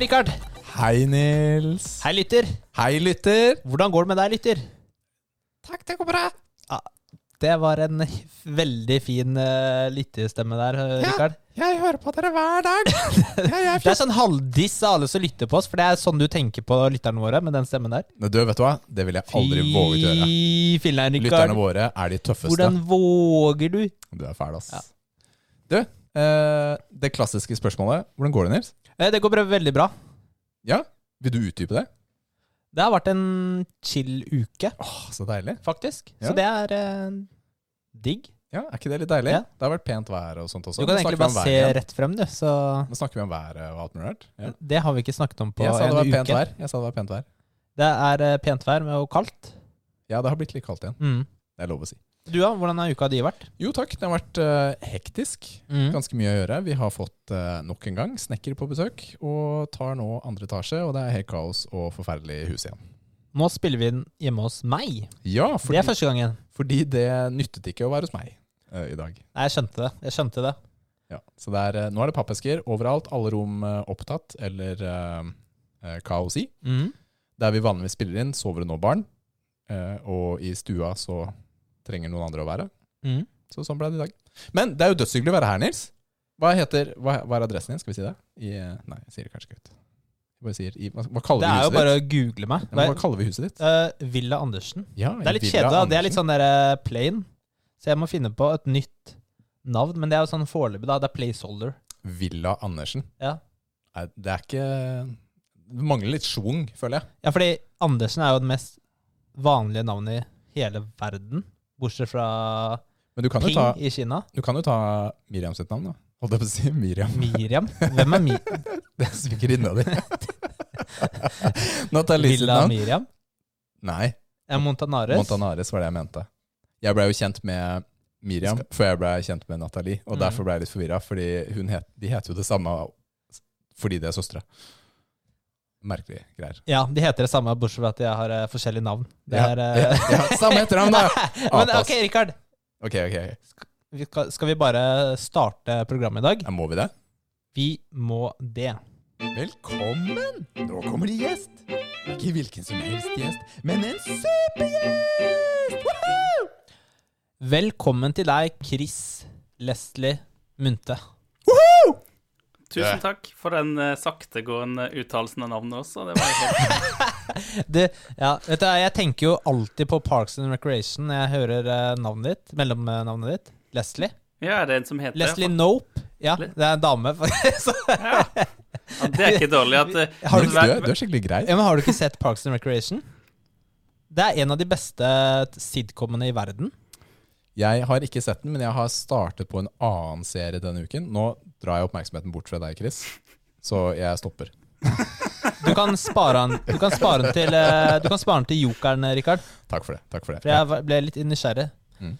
Hei, Rikard. Hei, Nils. Hei, lytter. Hei, lytter. Hvordan går det med deg, lytter? Takk, det går bra. Det var en veldig fin uh, lytterstemme der, uh, Ja. Rikard. Jeg hører på dere hver dag. Jeg Det er sånn halvdiss av alle som lytter på oss, for det er sånn du tenker på lytterne våre med den stemmen der. Men Du, vet du hva? Det ville jeg aldri våget å gjøre. Fy filler'n, Lytterne våre er de tøffeste. Hvordan våger du? Du er fæl, ass. Ja. Du, uh, det klassiske spørsmålet. Hvordan går det, Nils? Eh, Det går veldig bra. Ja? Vil du utdype det? Det har vært en chill uke, Åh, så deilig. faktisk. Ja. Så det er eh, digg. Ja, Er ikke det litt deilig? Ja. Det har vært pent vær og sånt også. Du kan Nå egentlig snakker vi om bare været se igjen. rett frem, du. Så Nå snakker vi om været og alt mulig rart. Ja. det har vi ikke snakket om på Jeg sa det en var uke. pent vær. Jeg sa det var pent vær. Det er eh, pent vær med og kaldt. Ja, det har blitt litt kaldt igjen. Mm. Det er lov å si. Du da, hvordan har uka di vært? Jo takk, det har vært uh, hektisk. Mm. Ganske mye å gjøre. Vi har fått uh, nok en gang snekker på besøk, og tar nå andre etasje, og det er helt kaos og forferdelig hus igjen. Nå spiller vi den hjemme hos meg. Ja, Det er første gangen. fordi det nyttet ikke å være hos meg uh, i dag. Nei, jeg skjønte det. Jeg skjønte det. Ja, så det er, nå er det pappesker overalt, alle rom opptatt, eller kaos i. Mm. Der vi vanligvis spiller inn, sover det nå barn, og i stua så trenger noen andre å være. Mm. Så sånn ble det i dag. Men det er jo dødshyggelig å være her, Nils. Hva heter, hva, hva er adressen din? Skal vi si det? I, eh, nei, jeg sier det kanskje ikke ut. Jeg sier, i, hva, hva kaller Det vi er jo bare ditt? å google meg. Ja, hva kaller vi huset ditt? Uh, Villa Andersen. Ja, Det er litt kjedelig. Det er litt sånn der uh, plain. Så jeg må finne på et nytt navn. Men det er jo sånn foreløpig, da. Det er placeholder. Villa Andersen. Ja. Nei, det er ikke Det mangler litt schwung, føler jeg. ja, fordi Andersen er jo det mest vanlige navnet i hele verden. Bortsett fra Men du kan jo Ping ta, i Kina. du kan jo ta Miriam sitt navn, da. Holdt jeg på å si Miriam. Miriam. Hvem er Mi Det er svigerinna di. Nathalie sitt navn? Miriam? Nei, Montanares? Montanares var det jeg mente. Jeg blei jo kjent med Miriam før jeg blei kjent med Nathalie, og Mm. derfor ble jeg litt forvirra, fordi het, de heter jo det samme fordi de er søstre. Merkelige greier. Ja, de heter det samme, bortsett fra at jeg har uh, forskjellige navn. Det Ja, er, uh... ja, ja, samme etternavn, da! Men Apas. ok, Rikard. Ok, ok. Skal, skal vi bare starte programmet i dag? Ja, må vi det? Vi må det. Velkommen! Nå kommer det gjest. Ikke hvilken som helst gjest, men en supergjest! Woohoo! Velkommen til deg, Chris Leslie Munthe. Tusen takk for den uh, saktegående uttalelsen av navnet også. Det var helt det, ja, vet du, jeg tenker jo alltid på Parks and Recreation når jeg hører uh, navnet ditt, mellomnavnet ditt. Leslie. Ja, er det en som heter Leslie Nope. Ja, det er en dame. Ja. Ja, det er ikke dårlig at uh, Har du Du, er, du er skikkelig grei. ja, men har du ikke sett Parks and Recreation? Det er en av de beste sitcomene i verden. Jeg har ikke sett den, men jeg har startet på en annen serie denne uken. Nå drar jeg oppmerksomheten bort fra deg, Chris, så jeg stopper. Du kan spare den, du kan spare den til eh, Du kan spare den til jokeren, Rikard. Takk for det. takk for det. For jeg ble litt nysgjerrig. Mm.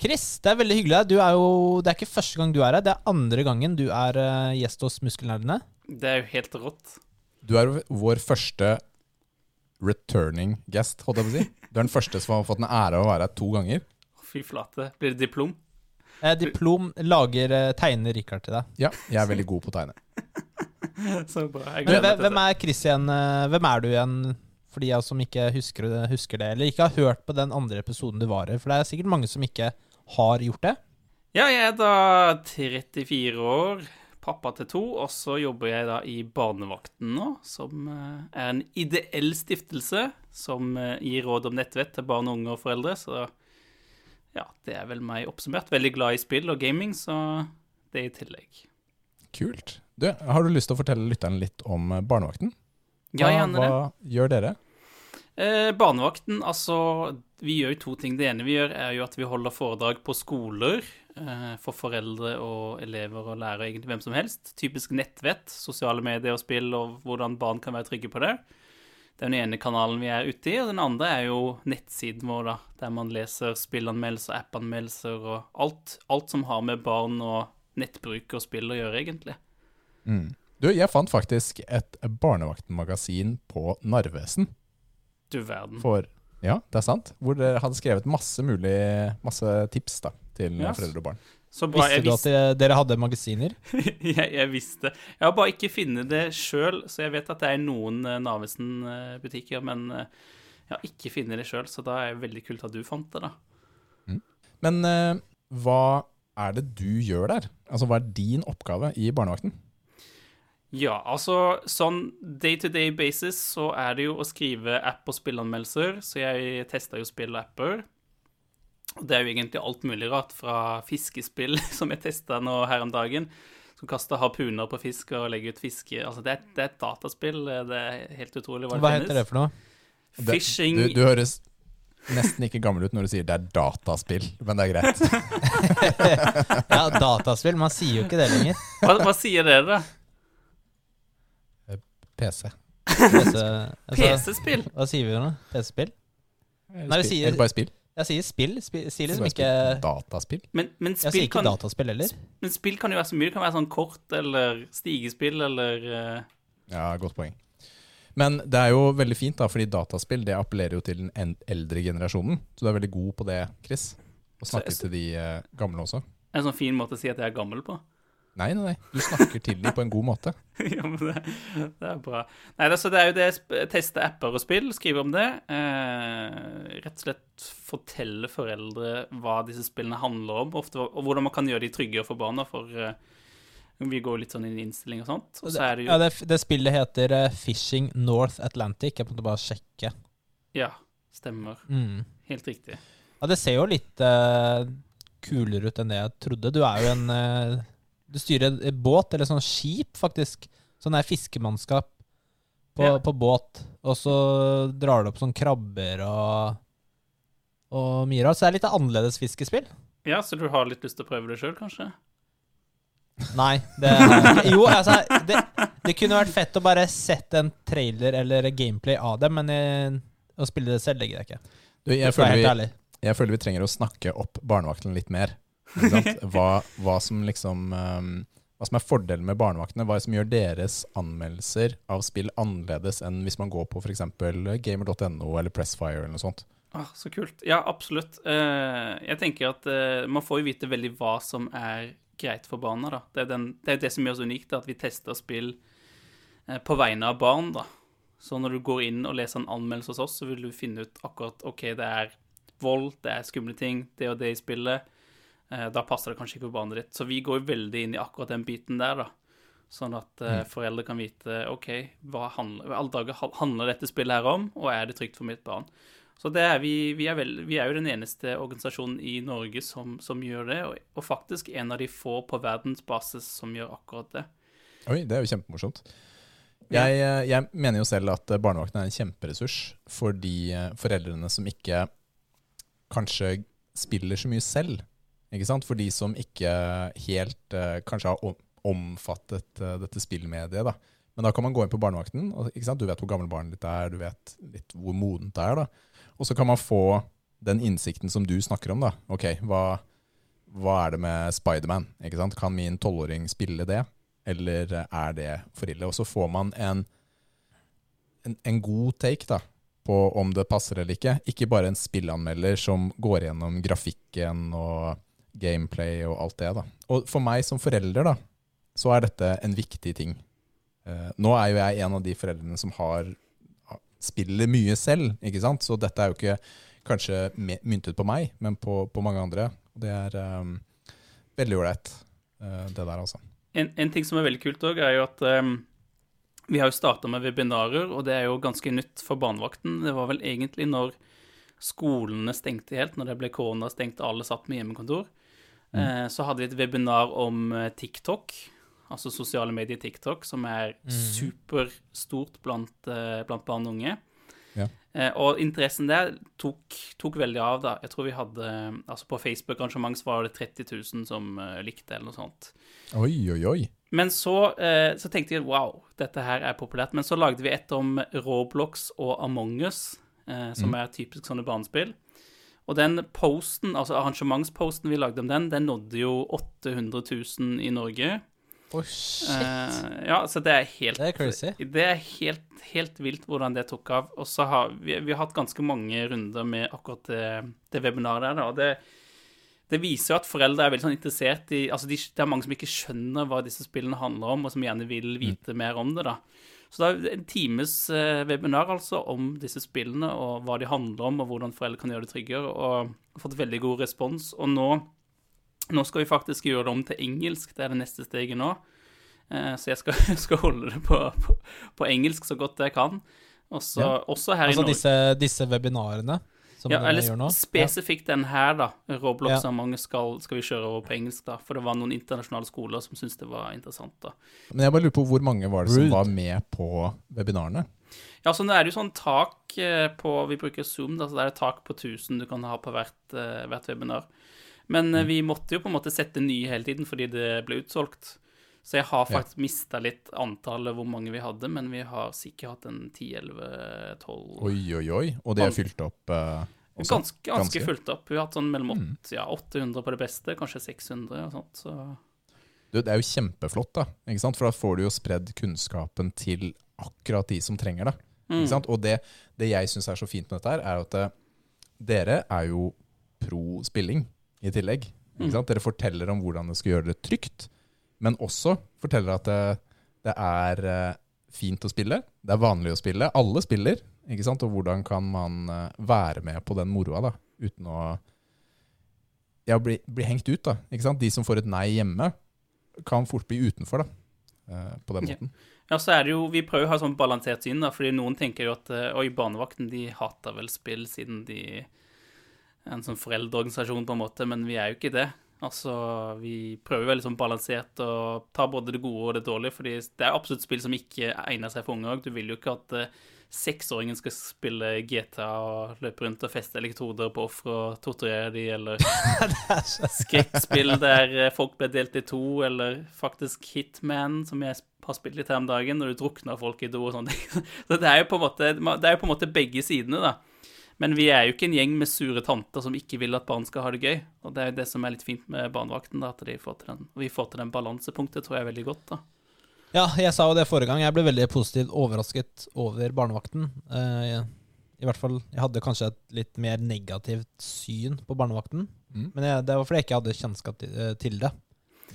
Chris, det er veldig hyggelig. Du er jo, det er ikke første gang du er her, det er andre gangen du er eh, gjest hos Muskelnerdene. Det er jo helt rått. Du er vår første returning guest, holdt jeg på å si. Du er den første som har fått den ære av å være her to ganger. Fy flate. Blir det diplom? Eh, diplom lager eh, tegner Rikard til deg. Ja, jeg er veldig god på å tegne. Så bra. Jeg Men gleder hvem, meg hvem er Christian eh, Hvem er du igjen? For de av oss som ikke husker, husker det, eller ikke har hørt på den andre episoden du var i. For det er sikkert mange som ikke har gjort det. Ja, jeg er da 34 år, pappa til to, og så jobber jeg da i Barnevakten nå, som eh, er en ideell stiftelse som eh, gir råd om nettvett til barn, unge og foreldre. Så ja, det er vel meg oppsummert. Veldig glad i spill og gaming, så det i tillegg. Kult. Du, har du lyst til å fortelle lytteren litt om Barnevakten? barnevakten? Ja, gjerne det. hva gjør dere? Eh, barnevakten, altså Vi gjør jo to ting. Det ene vi gjør, er jo at vi holder foredrag på skoler eh, for foreldre og elever og lærere, egentlig hvem som helst. Typisk nettvett, sosiale medier og spill, og hvordan barn kan være trygge på det. Det er den ene kanalen vi er ute i, og den andre er jo nettsiden vår, da, der man leser spillanmeldelser, appanmeldelser og alt, alt som har med barn og nettbruk og spill å gjøre, egentlig. Mm. Du, jeg fant faktisk et barnevaktmagasin på Narvesen. Du verden. For, ja, det er sant. Hvor dere hadde skrevet masse mulig Masse tips da, til yes. foreldre og barn. Så bra. Visste du at visste, dere- dere hadde magasiner? jeg, jeg visste. Jeg har bare ikke funnet det sjøl, så jeg vet at det er noen uh, Navesen-butikker, men uh, jeg har ikke funnet det sjøl, så da er det veldig kult at du fant det, da. Men uh, hva er det du gjør der? Altså, Hva er din oppgave i barnevakten? Ja, altså sånn day to day basis så er det jo å skrive app- og spillanmeldelser, så jeg testa jo spill og apper. Det er jo egentlig alt mulig rart, fra fiskespill, som jeg testa nå her om dagen, som kaster harpuner på fisk og legger ut fiske Altså, det er, det er et dataspill, det er helt utrolig hva det Hva heter det for noe? Det- Fishing Du, du høres nesten ikke gammel ut når du sier det er dataspill, men det er greit. Ja, dataspill. Man sier jo ikke det lenger. hva, hva sier dere, da? PC. PC, altså, PC-spill? hva sier vi nå? PC-spill? Nei, vi sier- Eller bare spill. Jeg sier spill. Spill, sier liksom ikke. Dataspill. Men, men, Jeg sier spill ikke kan, dataspill heller. men spill kan jo være så mye. Det kan være sånn kort eller stigespill eller uh... Ja, godt poeng. Men det er jo veldig fint, da, fordi dataspill det appellerer jo til den eldre generasjonen. Så du er veldig god på det, Chris. Å snakke Så- til de uh, gamle også. en sånn fin måte å si at jeg er gammel på. Nei, nei, nei. Du snakker til dem på en god måte. ja, men det, det er bra. Nei, altså, det er jo det jeg teste apper og spill, skrive om det. Eh, rett og slett fortelle foreldre hva disse spillene handler om, ofte, og hvordan man kan gjøre de tryggere for barna. For eh, vi går litt sånn inn i innstilling og sånt. Og så det jo Ja, det, det spillet heter uh, Fishing North Atlantic. Jeg måtte bare sjekke. Ja, stemmer. Mm. Helt riktig. Ja, det ser jo litt uh, kulere ut enn det jeg trodde. Du er jo en eh, Du styrer en en båt, eller sånn skip, faktisk. Sånn der fiskemannskap på, Ja. på båt. Og så drar du opp sånn krabber og og mye rart. Så det er litt annerledes fiskespill. Ja, så du har litt lyst til å prøve det sjøl, kanskje? Nei, det Jo, altså det, det kunne vært fett å bare sette en trailer eller gameplay av det, men jeg, å spille det selv legger jeg ikke. Du, jeg, føler vi, jeg føler vi trenger å snakke opp barnevakten litt mer. Hva, hva som liksom um, Hva som er fordelen med barnevaktene? Hva som gjør deres anmeldelser av spill annerledes enn hvis man går på f.eks. gamer.no eller Pressfire eller noe sånt? Ah, så kult. Ja, absolutt. Uh, jeg tenker at uh, man får jo vite veldig hva som er greit for barna, da. Det er, den, det, er det som gjør oss unikt, at vi tester spill uh, på vegne av barn, da. Så når du går inn og leser en anmeldelse hos oss, så vil du finne ut akkurat OK, det er vold, det er skumle ting, det og det i spillet. Eh, da passer det kanskje ikke på barnet ditt. Så vi går veldig inn i akkurat den biten der, da. Sånn at eh, foreldre kan vite OK, hva handler, alle dager handler dette spillet her om, og er det trygt for mitt barn? Så det er vi, vi, er vel, vi er jo den eneste organisasjonen i Norge som, som gjør det, og, og faktisk en av de få på verdensbasis som gjør akkurat det. Oi, det er jo kjempemorsomt. Jeg, eh, jeg mener jo selv at barnevakten er en kjemperessurs for de foreldrene som ikke kanskje spiller så mye selv. Ikke sant? For de som ikke helt eh, kanskje har omfattet eh, dette spillmediet. da. Men da kan man gå inn på barnevakten, du vet hvor gammel barnet ditt er, du vet litt hvor modent det er. da. Og så kan man få den innsikten som du snakker om. da. Ok, hva, hva er det med Spiderman? Kan min tolvåring spille det? Eller er det for ille? Og så får man en, en, en god take da, på om det passer eller ikke. Ikke bare en spillanmelder som går gjennom grafikken og gameplay og alt det. da. Og for meg som forelder, da, så er dette en viktig ting. Uh, nå er jo jeg en av de foreldrene som har spiller mye selv, ikke sant? Så dette er jo ikke kanskje myntet på meg, men på, på mange andre. Og det er um, veldig ålreit, uh, det der, altså. En, en ting som er veldig kult òg, er jo at um, vi har jo starta med webinarer, og det er jo ganske nytt for barnevakten. Det var vel egentlig når skolene stengte helt, når det ble korona stengt og alle satt med hjemmekontor. Eh, så hadde vi et webinar om eh, TikTok, altså sosiale medier TikTok, som er superstort blant, eh, blant barn og unge. Ja. Og interessen der tok, tok veldig av, da. Jeg tror vi hadde Altså på Facebook-arrangement var det 30 000 som likte, eller noe sånt. Oi, oi, oi. Men så, så tenkte jeg wow, dette her er populært. Men så lagde vi et om Roblox og Among us, som som er typisk sånne barnespill. Og den posten, altså arrangementsposten vi lagde om den, den nådde jo 800 000 i Norge. Oh, shit. Uh, ja, så det er helt Det er crazy. Det er helt, helt vilt hvordan det tok av. Og så har vi, vi har hatt ganske mange runder med akkurat det, det webinaret der, da. Det det viser jo at foreldre er veldig sånn interessert i Altså, de, det er mange som ikke skjønner hva disse spillene handler om, og som gjerne vil vite mer om det, da. Så det er en times eh, webinar altså om disse spillene, og hva de handler om, og hvordan foreldre kan gjøre det tryggere, og har fått veldig god respons. Og nå, nå skal vi faktisk gjøre det om til engelsk, det er det neste steget nå. Eh, så jeg skal, skal holde det på, på, på engelsk så godt jeg kan. Også, Ja. også her Altså i Norge. disse, disse webinarene Ja, eller spesifikt den her, da. Roblox Ja. mange skal, skal vi kjøre over på engelsk, da. For det var noen internasjonale skoler som syntes det var interessant, da. Men jeg bare lurer på hvor mange var det som var med på webinarene? Ja, så nå er det jo sånn tak eh, på Vi bruker Zoom, da, så det er et tak på 1000 du kan ha på hvert, eh, hvert webinar. Men Mm. eh, vi måtte jo på en måte sette nye hele tiden fordi det ble utsolgt. Så jeg har Ja. faktisk mista litt antallet hvor mange vi hadde, men vi har sikkert hatt en 10-11-12 Oi, oi, oi. Og det er fylt opp eh? Ganske, ganske Ganske. fylt opp. Vi har hatt sånn mellom Mm. ja, 800 på det beste, kanskje 600 og sånt. Så Du, det er jo kjempeflott, da. Ikke sant? For da får du jo spredd kunnskapen til akkurat de som trenger det. mm. Ikke sant? Og det, det jeg syns er så fint med dette, her, er at eh, dere er jo pro spilling i tillegg. Mm. Ikke sant? Dere forteller om hvordan det skal gjøre det trygt, men også forteller at det, det er eh, fint å spille. Det er vanlig å spille. Alle spiller. Ikke sant? Og hvordan kan man eh, være med på den moroa da, uten å ja, bli, bli hengt ut. da, ikke sant? De som får et nei hjemme, kan fort bli utenfor da, eh, på den måten. Ja, så er det jo, Vi prøver å ha sånn balansert syn, da, fordi noen tenker jo at oi, barnevakten de hater vel spill siden de er en sånn foreldreorganisasjon, på en måte, men vi er jo ikke det. Altså, Vi prøver veldig sånn balansert å ta både det gode og det dårlige, fordi det er absolutt spill som ikke egner seg for unge òg. Du vil jo ikke at eh, seksåringen skal spille GTA og løpe rundt og feste elektroder på ofre og torturere de, eller skrekkspill der eh, folk ble delt i to, eller faktisk Hitman, som jeg har spilt litt her om dagen, når du drukner folk i do og sånne ting. Så det er jo på en måte, det er jo på en måte begge sidene, da. Men vi er jo ikke en gjeng med sure tanter som ikke vil at barn skal ha det gøy. Og det er jo det som er litt fint med barnevakten, da, at de får til den, vi får til den balansepunktet, tror jeg er veldig godt, da. Ja, jeg sa jo det forrige gang. Jeg ble veldig positivt overrasket over barnevakten. Eh, I hvert fall, Jeg hadde kanskje et litt mer negativt syn på barnevakten. Mm. Men jeg, det var fordi jeg ikke hadde kjennskap til, eh, til det.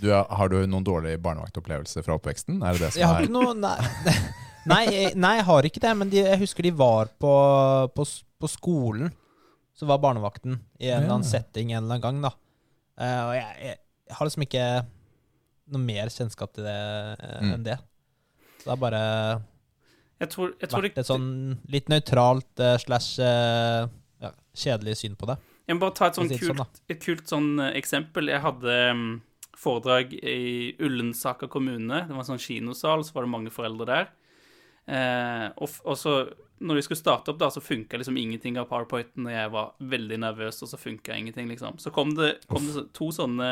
Du, er- har du noen dårlige barnevaktopplevelser fra oppveksten? Er det det som Jeg har er ikke noe Nei, nei, jeg, nei jeg har ikke det. Men de, jeg husker de var på, på, på skolen. Så var barnevakten i en eller annen setting en eller annen gang, da. Uh, og jeg, jeg, jeg har liksom ikke noe mer kjennskap til det uh, Mm. enn det. Så det har bare Jeg tror, jeg tror vært et sånn litt nøytralt uh, slash ja, kjedelig syn på det. Jeg må bare ta et sånn sånn, kult, et kult sånn eksempel. Jeg hadde um, foredrag i Ullensaker kommune. Det var en sånn kinosal, så var det mange foreldre der. Eh, og, og så, når vi skulle starte opp, da, så funka liksom ingenting av powerpointen, og jeg var veldig nervøs, og så funka ingenting, liksom. Så kom det, kom det to sånne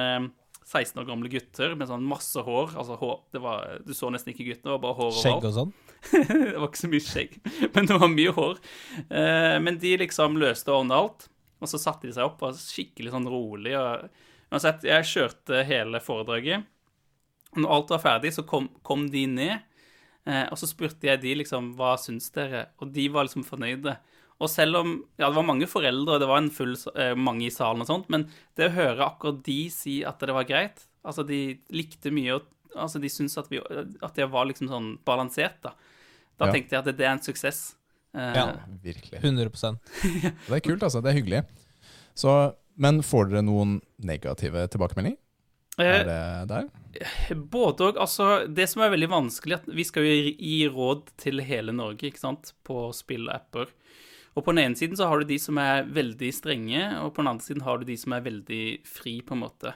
16 år gamle gutter med sånn masse hår. Altså hår det var, Du så nesten ikke guttene, det var bare hår Skjegg overalt. og sånn. det var ikke så mye skjegg, men det var mye hår. Eh, men de liksom løste og ordna alt, og så satte de seg opp og var skikkelig sånn rolig. Og, uansett, jeg kjørte hele foredraget. Når alt var ferdig, så kom, kom de ned, eh, og så spurte jeg de liksom hva syns dere, og de var liksom fornøyde. Og selv om ja, det var mange foreldre, og det var en full, eh, mange i salen og sånt, men det å høre akkurat de si at det var greit Altså, de likte mye, og altså, de syntes at, vi, at det var liksom sånn balansert, da. Da Ja. tenkte jeg at det er en suksess. Eh, Ja. Virkelig. 100% Det er kult, altså. Det er hyggelig. Så, men får dere noen negative tilbakemeldinger? eh, Er det der? Både og. Altså, det som er veldig vanskelig, at vi skal jo gi- råd til hele Norge, ikke sant, på spill og apper. Og på den ene siden så har du de som er veldig strenge, og på den andre siden har du de som er veldig fri, på en måte.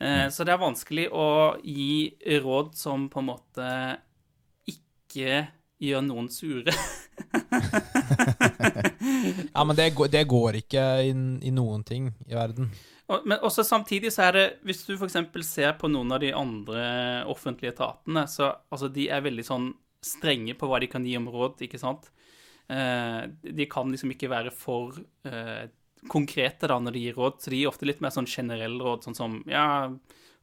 Eh, Så det er vanskelig å gi råd som på en måte ikke gjør noen sure. Ja, men det går, det går ikke i, i noen ting i verden. Og- Men også samtidig så er det Hvis du f.eks. ser på noen av de andre offentlige etatene, så altså de er veldig sånn strenge på hva de kan gi om råd, ikke sant? Eh, de kan liksom ikke være for eh, konkrete da når de gir råd, så de gir ofte litt mer sånn generelle råd, sånn som ja,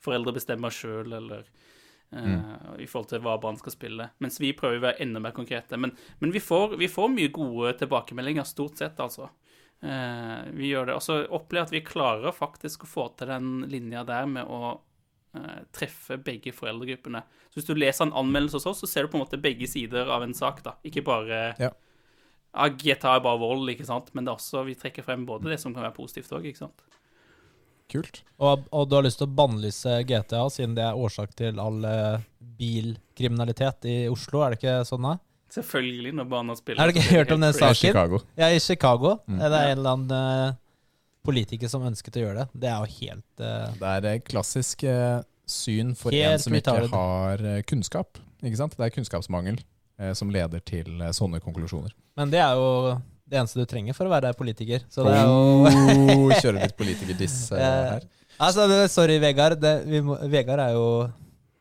foreldre bestemmer sjøl, eller Mm. i forhold til hva barn skal spille. Mens vi prøver å være enda mer konkrete. Men, men vi, får, vi får mye gode tilbakemeldinger, stort sett, altså. Eh, vi gjør det. Og så opplever jeg at vi klarer faktisk å få til den linja der med å eh, treffe begge foreldregruppene. Så hvis du leser en anmeldelse hos oss, så ser du på en måte begge sider av en sak, da. Ikke bare Ja. ja, GTA er bare vold, ikke sant, men det er også, vi trekker frem både det som kan være positivt òg, ikke sant. Kult. Og, og du har lyst til å bannlyse GTA, siden det er årsak til all eh, bilkriminalitet i Oslo, er det ikke sånn da? Selvfølgelig, når barna spiller. Har du ikke hørt om den saken? Saken? Chicago. Ja, i Chicago. Mm. Det er en eller annen uh, politiker som ønsket å gjøre det. Det er jo helt uh, Det er et klassisk uh, syn for en som ikke retarded. har eh, kunnskap. Ikke sant? Det er kunnskapsmangel eh, som leder til eh, sånne konklusjoner. Men det er jo det eneste du trenger for å være politiker. Så det er jo Kjøre litt politikerdiss eh, Eh, her. Altså, sorry, Vegard. Det, vi må, Vegard er jo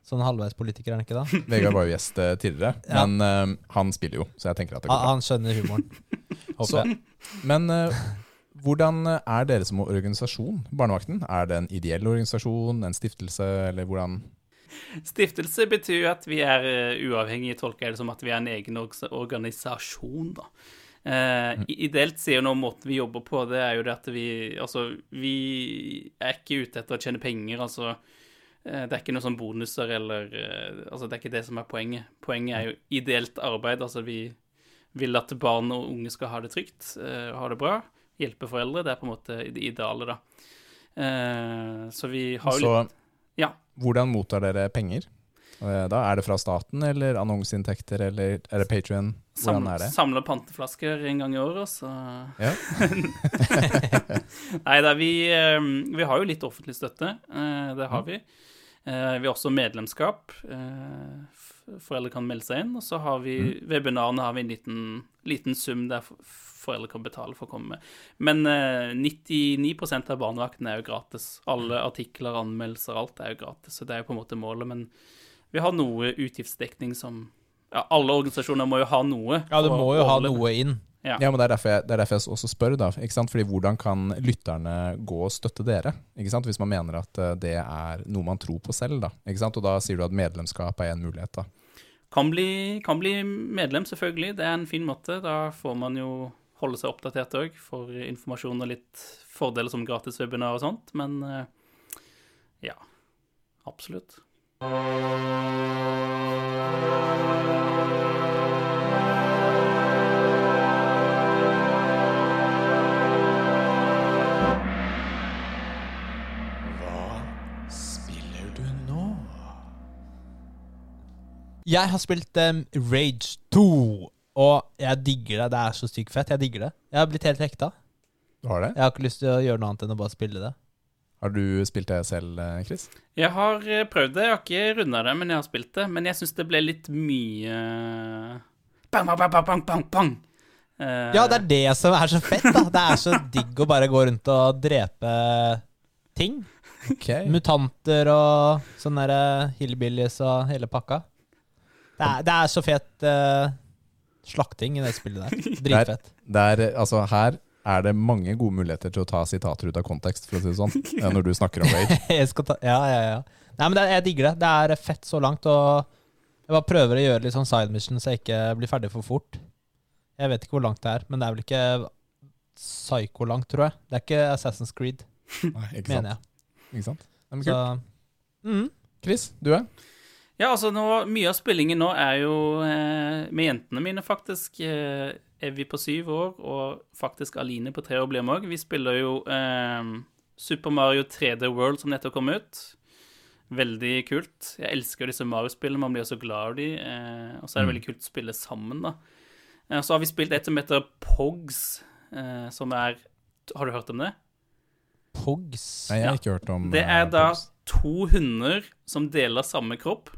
sånn halvveis politiker, er han ikke da? Vegard var jo gjest eh, tidligere, Ja. men uh, han spiller jo, så jeg tenker at det går bra. han skjønner humoren. Håper Så- jeg. Men uh, hvordan er dere som organisasjon, Barnevakten? Er det en ideell organisasjon, en stiftelse, eller hvordan Stiftelse betyr jo at vi er uh, uavhengige, tolker jeg det som at vi er en egen organisasjon, da. Uh, Ideelt sier jo nå måten vi jobber på, det er jo det at vi Altså, vi er ikke ute etter å tjene penger, altså. Eh, Det er ikke noe sånn bonuser eller eh, Altså, det er ikke det som er poenget. Poenget er jo ideelt arbeid. Altså, vi vil at barn og unge skal ha det trygt, eh, ha det bra. Hjelpe foreldre. Det er på en måte det ideale, da. Så vi har jo litt Ja. hvordan mottar dere penger? Da Er det fra staten, eller annonseinntekter, eller er det Patrion? Hvordan er det? Samle panteflasker en gang i året, så Ja. Nei da, vi, vi har jo litt offentlig støtte. Det har vi. Eh, Vi har også medlemskap. eh, Foreldre kan melde seg inn. Og så har vi webinarene har vi en liten, liten sum der foreldre kan betale for å komme med. Men eh, 99% av barnevakten er jo gratis. Alle artikler, anmeldelser, alt er jo gratis. Så det er jo på en måte målet. Men vi har noe utgiftsdekning som Ja, alle organisasjoner må jo ha noe. Ja, du må jo ha noe inn. Ja. Ja, men det er, jeg, det er derfor jeg også spør, da. Ikke sant? Fordi hvordan kan lytterne gå og støtte dere? Ikke sant? Hvis man mener at eh, det er noe man tror på selv, da. Ikke sant? Og da sier du at medlemskap er en mulighet, da. Kan bli, kan bli medlem, selvfølgelig. Det er en fin måte. Da får man jo holde seg oppdatert òg. for informasjon og litt fordeler som gratis webinar og sånt. Men eh, ja, absolutt. Jeg har spilt um, Rage 2, og jeg digger det. Det er så sykt fett. Jeg digger det. Jeg har blitt helt hekta. Du har det? Jeg har ikke lyst til å gjøre noe annet enn å bare spille det. Har du spilt det selv, eh, Chris? Jeg har eh, prøvd det. Jeg har ikke runda det, men jeg har spilt det. Men jeg syns det ble litt mye Bang, bang, bang, bang, bang, bang. Eh, Ja, det er det som er så fett, da. Det er så digg å bare gå rundt og drepe ting. Ok. Mutanter og sånne hillbillies og hele pakka. Det er, det er så fet uh, slakting i det spillet der. Dritfett. Der, er, eh, altså, her er det mange gode muligheter til å ta sitater ut av kontekst, for å si det sånn, eh, når du snakker om Rage. Jeg skal ta, ja, ja, ja. Nei, men det, jeg digger det. Det er fett så langt, og jeg bare prøver å gjøre litt sånn side mission så jeg ikke blir ferdig for fort. Jeg vet ikke hvor langt det er, men det er vel ikke psyko-langt, tror jeg. Det er ikke Assassin's Creed, Nei, ikke sant? mener jeg. Ikke sant? Så, mm. Chris, du er? Ja, altså nå, Mye av spillingen nå er jo eh, med jentene mine, faktisk. Eh, Evy på syv år og faktisk Aline på tre år blir med òg. Vi spiller jo eh, Super Mario 3D World som nettopp kom ut. Veldig kult. Jeg elsker disse Mario-spillene, man blir så glad av de. Eh, og så er det Mm. veldig kult å spille sammen, da. Eh, så har vi spilt et som heter Pogs, eh, som er Har du hørt om det? Pogs. Nei, jeg har Ja. ikke hørt om Det eh, er da Pogs. to hunder som deler samme kropp.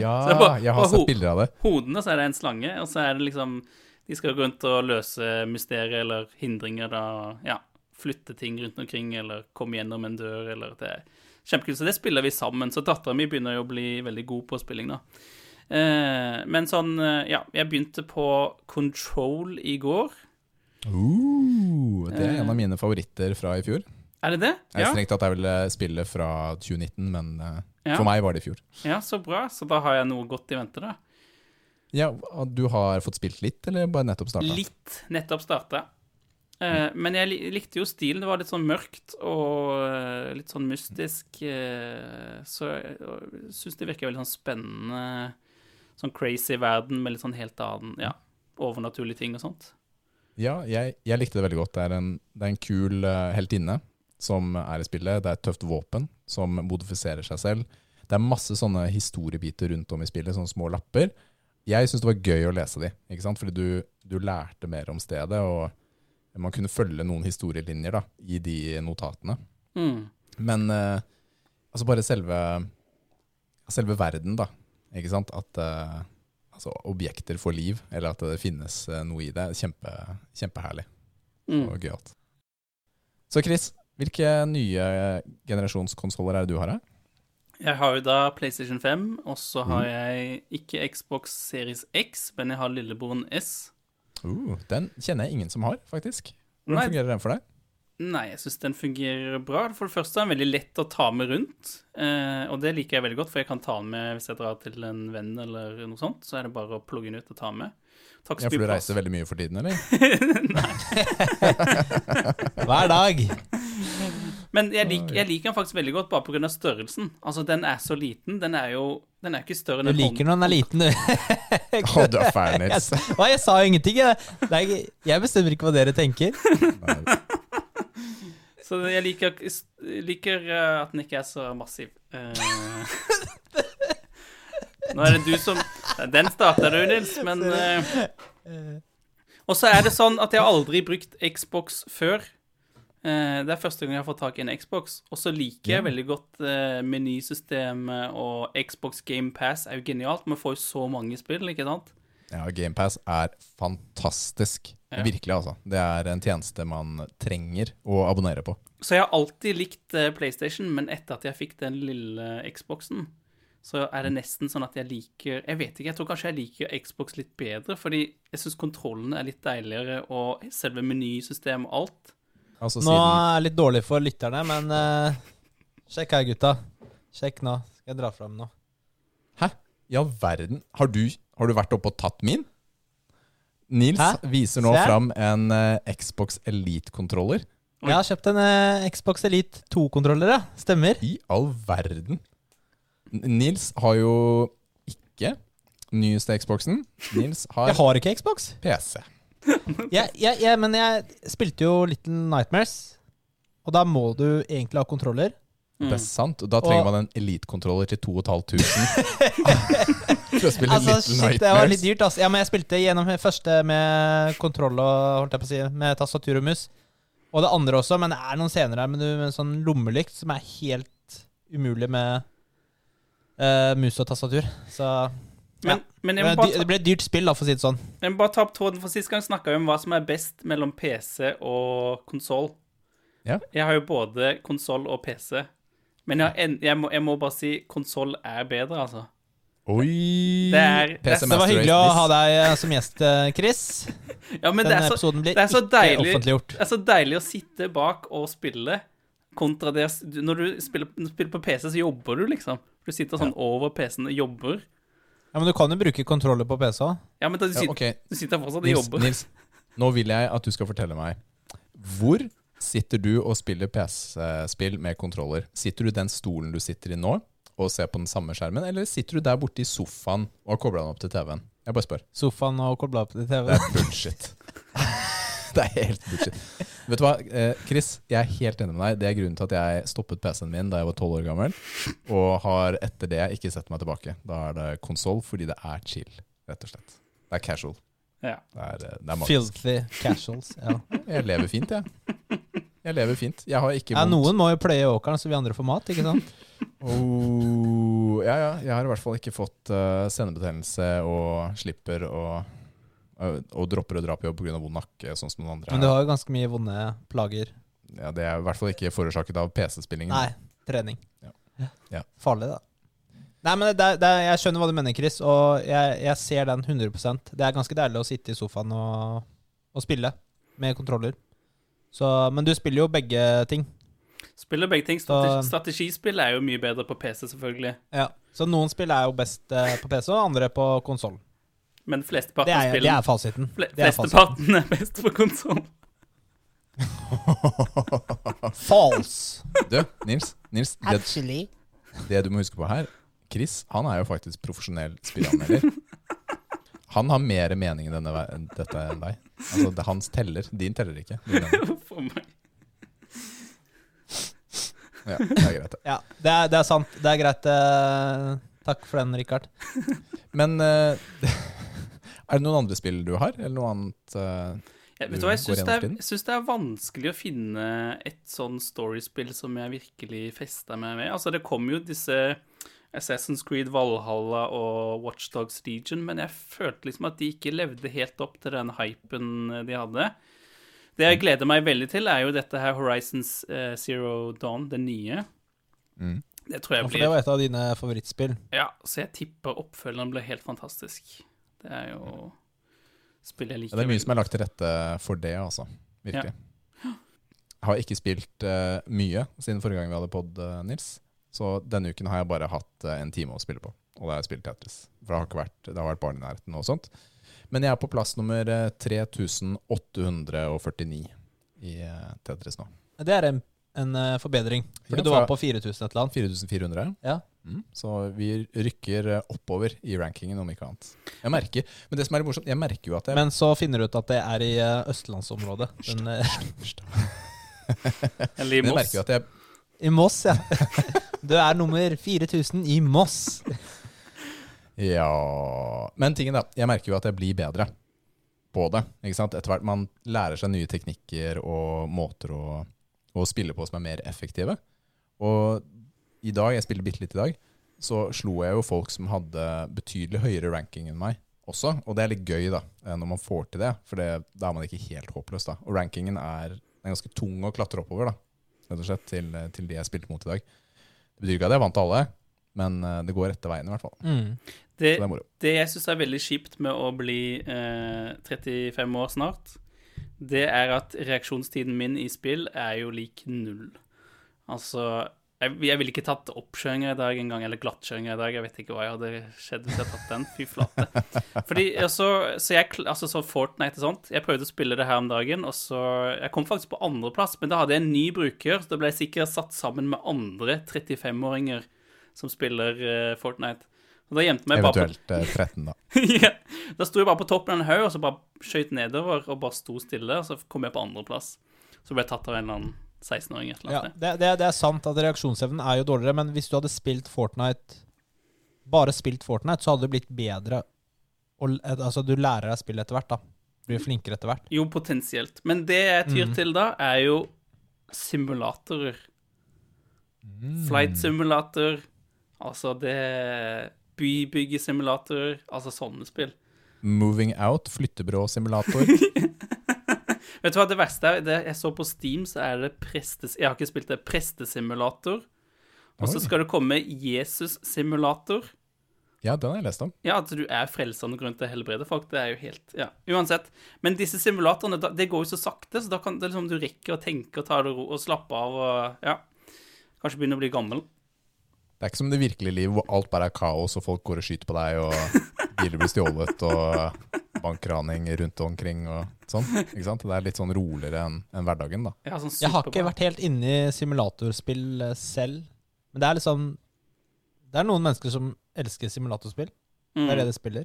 Ja, på, jeg har sett bilder av det. hodene, så er det en slange, og så er det liksom De skal gå rundt og løse mysterier eller hindringer, da. Ja. Flytte ting rundt omkring, eller komme gjennom en dør, eller det er Kjempekult. Så det spiller vi sammen. Så dattera mi begynner jo å bli veldig god på spilling, da. Eh, men sånn, eh, ja Jeg begynte på Control i går. Uh, det er en av mine favoritter fra i fjor. Er det det? Jeg Ja, Strengt tatt er vel eh, spillet fra 2019, men eh, Ja. for meg var det i fjor. ja, så bra. Så da har jeg noe godt i vente, da. Ja, Du har fått spilt litt, eller bare nettopp starta? Litt nettopp starta. Eh, men jeg likte jo stilen. Det var litt sånn mørkt og eh, litt sånn mystisk. Uh, så jeg syns det virker veldig sånn spennende. Sånn crazy verden med litt sånn helt annen ja, overnaturlige ting og sånt. Ja, jeg, jeg likte det veldig godt. Det er en, det er en kul uh, heltinne som er i spillet. Det er et tøft våpen som modifiserer seg selv. Det er masse sånne historiebiter rundt om i spillet, sånne små lapper. Jeg syns det var gøy å lese de, ikke sant? fordi du, du lærte mer om stedet, og man kunne følge noen historielinjer da, i de notatene. Mm. Men eh, altså bare selve, selve verden, da. Ikke sant? At eh, altså objekter får liv, eller at det finnes eh, noe i det. Kjempe, kjempeherlig Mm. og gøyalt. Så Chris, hvilke nye generasjonskonsoller er det du har her? Jeg har jo da PlayStation 5, og så har Mm. jeg ikke Xbox Series X, men jeg har lillebroren S. Uh, den kjenner jeg ingen som har, faktisk. Hvordan Nei. fungerer den for deg? Nei, jeg syns den fungerer bra. For det første er den veldig lett å ta med rundt. Eh, og det liker jeg veldig godt, for jeg kan ta den med hvis jeg drar til en venn eller noe sånt. Så er det bare å plugge den ut og ta den med. Tar ikke Ja, for du plass. reiser veldig mye for tiden, eller? Hver dag. Men jeg, lik, jeg liker den faktisk veldig godt bare pga. størrelsen. Altså, den er så liten. Den er jo Den er ikke større enn Du liker når den er liten, du. Å, du er fæl, Jeg, Nils. Hva, jeg sa jo ingenting. Jeg, jeg bestemmer ikke hva dere tenker. Nei. Så jeg liker, liker eh, at den ikke er så massiv. Eh, nå er det du som Den starta du, Nils, men eh, Og så er det sånn at jeg har aldri brukt Xbox før. Eh, det er første gang jeg har fått tak i en Xbox. Og så liker jeg veldig godt eh, menysystemet, og Xbox Game Pass er jo genialt. Man får jo så mange spill, ikke sant? Ja, Game Pass er fantastisk. Ja. Virkelig, altså. Det er en tjeneste man trenger å abonnere på. Så jeg har alltid likt PlayStation, men etter at jeg fikk den lille Xboxen, så er det nesten sånn at jeg liker Jeg vet ikke, jeg tror kanskje jeg liker Xbox litt bedre, fordi jeg syns kontrollene er litt deiligere, og selve menysystemet og alt. Altså Nå er jeg litt dårlig for lytterne, men uh, sjekk her, gutta. Sjekk nå. Skal jeg dra fram nå. I all verden, har du, har du vært oppe og tatt min? Nils Hæ? viser nå fram en uh, Xbox Elite-kontroller. Jeg har kjøpt en uh, Xbox Elite 2-kontroller, ja. Stemmer. I all verden. Nils har jo ikke nyeste Xboxen. Nils har Jeg har ikke Xbox. PC. ja, ja, ja, men jeg spilte jo Little Nightmares, og da må du egentlig ha kontroller. Mm. Det er sant. Og da trenger Og- man en Elite-kontroller til 2500 for å spille Altså, Little shit, det var litt dyrt, altså. Ja, men jeg spilte gjennom det første med kontroll og holdt jeg på å si, med tastatur og mus. Og det andre også, men det er noen scener her med, med en sånn lommelykt som er helt umulig med eh, mus og tastatur. Så Men, men jeg, må det bare det ble et dyrt spill, da, for å si det sånn. jeg må bare ta opp tråden, for sist gang snakka vi om hva som er best mellom PC og konsoll. Ja. Jeg har jo både konsoll og PC. Men jeg, har en, jeg, må, jeg må bare si konsoll er bedre, altså. Oi! Det er- PC Det var hyggelig å ha deg som gjest, Chris. Ja, men det Denne er, så, episoden blir det er så ikke deilig- offentliggjort. det er så deilig å sitte bak og spille, kontra det Når du spiller, når du spiller på PC, så jobber du, liksom. Du sitter sånn over PC-en og jobber. Ja, Men du kan jo bruke kontroller på PC. Ja, men da, du, Ja, sitter, ok, du sitter fortsatt og Nils, jobber. Nils, nå vil jeg at du skal fortelle meg Hvor sitter du og spiller PC-spill med kontroller? Sitter du i den stolen du sitter i nå og ser på den samme skjermen, eller sitter du der borte i sofaen og har kobla den opp til TV-en? Jeg bare spør. Sofaen og kobla opp til TV-en. Det er bullshit. det er helt bullshit. Vet du hva, eh, Chris, jeg er helt enig med deg. Det er grunnen til at jeg stoppet PC-en min da jeg var tolv år gammel, og har etter det ikke sett meg tilbake. Da er det konsoll fordi det er chill, rett og slett. Det er casual. Ja. Det er, eh, det er. Filthy casuals. Ja. Jeg lever fint, jeg. Jeg lever fint. Jeg har ikke ja. Noen må jo pløye åkeren så vi andre får mat, ikke sant? Oh, ja, ja. Jeg har i hvert fall ikke fått uh, sendebetennelse og slipper å og, og dropper å dra på jobb pga. vond nakke, sånn som noen andre. Men du har jo ganske mye vonde plager. Ja, det er i hvert fall ikke forårsaket av PC-spillingen. Nei, trening. Ja. Ja. Farlig, da. Nei, men det, det, Jeg skjønner hva du mener, Chris, og jeg, jeg ser den 100% Det er ganske deilig å sitte i sofaen og, og spille med kontroller. Så, men du spiller jo begge ting. Spiller begge ting. Strate Så- strategispill er jo mye bedre på PC, selvfølgelig. Ja. Så noen spill er jo best eh, på PC, og andre på konsoll. Men flesteparten av er- det spillene er fasiten. fle Det er fasiten. Flesteparten er best på konsoll. False. Du, Nils, Nils det, Actually. det du må huske på her Chris han er jo faktisk profesjonell spillanmelder. Han har mer mening i denne, dette enn deg. Altså, det, hans teller. Din teller ikke. For meg. Ja, det er greit. Ja, det er, det er sant. Det er greit. eh, takk for den, Rikard. Men eh, er det noen andre spill du har, eller noe annet? Uh, Ja, vet Du hva, jeg syns det, jeg det er vanskelig å finne et sånn storiespill som jeg virkelig festa meg med. Altså, det kom jo disse Assassin's Creed Valhalla og Watchdogs Legion, men jeg følte liksom at de ikke levde helt opp til den hypen de hadde. Det jeg gleder meg veldig til, er jo dette her Horizons eh, Zero Dawn, det nye. Mm. Det tror Ja, For det var et av dine favorittspill. Ja, så jeg tipper oppfølgeren blir helt fantastisk. Det er jo spill jeg liker. Ja, det er mye som er lagt til rette for det, altså. Virkelig. Jeg har ikke spilt uh, mye siden forrige gang vi hadde pod, eh, Nils. Så denne uken har jeg bare hatt uh, en time å spille på, og da har jeg spilt Tetris. For det har, ikke vært, det har vært barn i nærheten og sånt. Men jeg er på plass nummer eh, 3849 i Tetris nå. Det er en, en forbedring. Fordi Ja, du var på 4000 et eller annet. 4400. Ja. Mm, så vi rykker eh, oppover i rankingen, om ikke annet. Jeg merker, Men det som er morsomt, jeg merker jo at jeg Men så finner du ut at det er i eh, østlandsområdet. Den, eh, Eller i Moss. jo at jeg I Moss, ja. Du er nummer 4000 i Moss. Ja Men tingen da, jeg merker jo at jeg blir bedre på det. ikke sant? Etter hvert man lærer seg nye teknikker og måter å, å spille på som er mer effektive. Og i dag, jeg spiller bitte litt i dag, så slo jeg jo folk som hadde betydelig høyere ranking enn meg også. Og det er litt gøy da, eh, når man får til det, for det, da er man ikke helt håpløs. da. Og rankingen er, er ganske tung å klatre oppover, da, rett og slett, til, til de jeg spilte mot i dag. Det betyr ikke at jeg vant alle, men eh, det går rette veien i hvert fall. Mm. Det, det det jeg syns er veldig kjipt med å bli eh, 35 år snart, det er at reaksjonstiden min i spill er jo lik null. Altså Jeg, jeg ville ikke tatt oppkjøringa i dag engang, eller glattkjøringa i dag. Jeg vet ikke hva jeg hadde skjedd hvis jeg hadde tatt den. Fy flate. Fordi, altså, så jeg, altså så Fortnite og sånt Jeg prøvde å spille det her om dagen, og så Jeg kom faktisk på andreplass, men da hadde jeg en ny bruker, så da ble jeg sikkert satt sammen med andre 35-åringer som spiller uh, Fortnite. Og da gjemte meg bare på Eventuelt eh, 13, da. ja. Da sto jeg bare på toppen av en haug, og så bare skøyt nedover og bare sto stille. Og så kom jeg på andreplass. Så ble jeg tatt av en eller annen 16-åring et eller Ja, det, det, det er sant at reaksjonsevnen er jo dårligere, men hvis du hadde spilt Fortnite Bare spilt Fortnite, så hadde du blitt bedre. Og, altså, du lærer deg spillet etter hvert, da. Blir flinkere etter hvert. Jo, potensielt. Men det jeg tyr Mm. til da, er jo simulatorer. Flight simulator, altså det Bybyggesimulator, altså sånne spill. Moving Out, flyttebyråsimulator. Vet du hva det verste er? Det jeg så på Steam, så er det prestes... Jeg har ikke spilt det. Prestesimulator. Og så skal det komme Jesus-simulator. Ja, den har jeg lest om. Ja, at du er frelsende grunn til å helbrede folk, det er jo helt Ja, uansett. Men disse simulatorene, det går jo så sakte, så da kan det liksom du rekker å tenke og ta det ro og slappe av og Ja. Kanskje begynne å bli gammel. Det er ikke som det virkelige liv hvor alt bare er kaos, og folk går og skyter på deg, og biler blir stjålet, og bankraning rundt omkring og sånn. Ikke sant? Det er litt sånn roligere enn enn hverdagen, da. Ja, sånn Jeg har ikke vært helt inne i simulatorspill eh, selv, men det er liksom Det er noen mennesker som elsker simulatorspill. Det er det Mm. de spiller.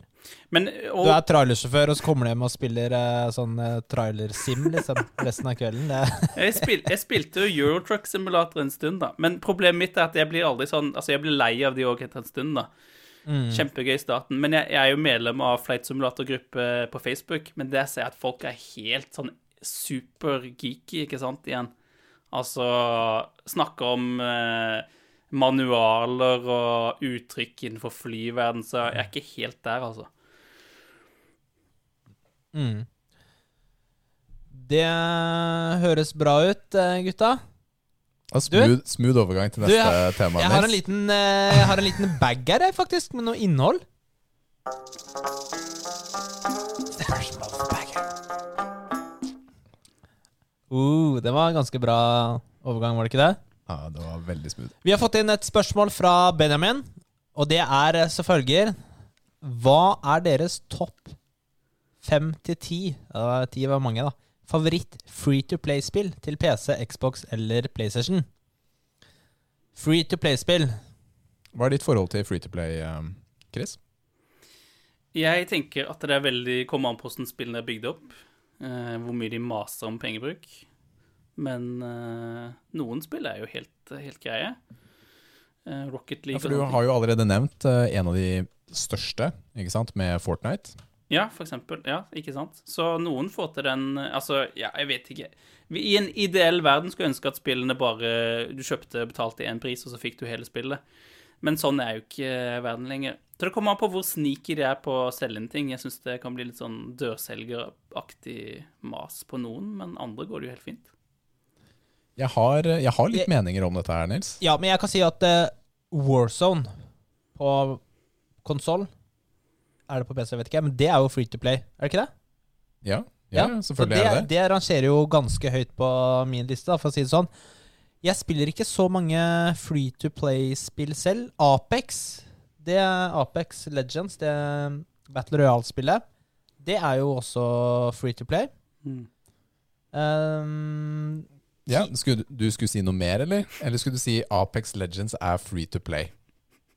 Men Du og, er trailersjåfør, og så kommer du hjem og spiller eh, sånn eh, trailersim liksom, resten av kvelden. Det, jeg, spil, jeg spilte jo Eurotruck Simulator en stund, da. Men problemet mitt er at jeg blir aldri sånn Altså, jeg blir lei av de òg etter en stund, da. Mm. Kjempegøy i starten. Men jeg, jeg er jo medlem av Flight Simulator-gruppe på Facebook, men der ser jeg at folk er helt sånn super-geeky, ikke sant, igjen. Altså snakker om eh, manualer og uttrykk innenfor flyverden, så jeg er ikke helt der, altså. Mm. Det høres bra ut, eh, gutta. Smooth, smooth overgang til Du, neste tema. Jeg har en liten, eh, jeg har en liten bag her, faktisk, med noe innhold. Uh, det var en ganske bra overgang, var det ikke det? Ja, det var veldig smooth. Vi har fått inn et spørsmål fra Benjamin, og det er eh, som følger Hva er deres topp fem til ti? Ja, Ti var mange, da. Favoritt free to play-spill til PC, Xbox eller PlayStation? Free to play-spill. Hva er ditt forhold til free to play, um, Chris? Jeg tenker at det er veldig kommer an på hvordan spillene er bygd opp. eh, hvor mye de maser om pengebruk. Men eh, noen spill er jo helt, helt greie. Eh, Rocket Ja, for du har jo allerede nevnt eh, en av de største, ikke sant, med Fortnite. Ja, for eksempel. Ja, ikke sant? Så noen får til den eh, Altså, ja, jeg vet ikke. I en ideell verden skulle jeg ønske at spillene bare Du kjøpte, betalte én pris, og så fikk du hele spillet. Men sånn er jo ikke verden lenger. Så det kommer an på hvor sneaky de er på å selge inn ting. Jeg syns det kan bli litt sånn dørselgeraktig mas på noen, men andre går det jo helt fint. Jeg har, jeg har litt Jeg- meninger om dette her, Nils. Ja, men jeg kan si at uh, Warzone på konsoll Er det på PC, jeg vet ikke, men det er jo free to play, er det ikke det? Ja, ja, ja selvfølgelig det, er det det. det rangerer jo ganske høyt på min liste, da, for å si det sånn. Jeg spiller ikke så mange free to play-spill selv. Apex, det er Apex Legends, det Battle Royale-spillet, det er jo også free to play. Um, Ja, skulle, du- du skulle si noe mer, eller? Eller skulle du si Apex Legends er free to play?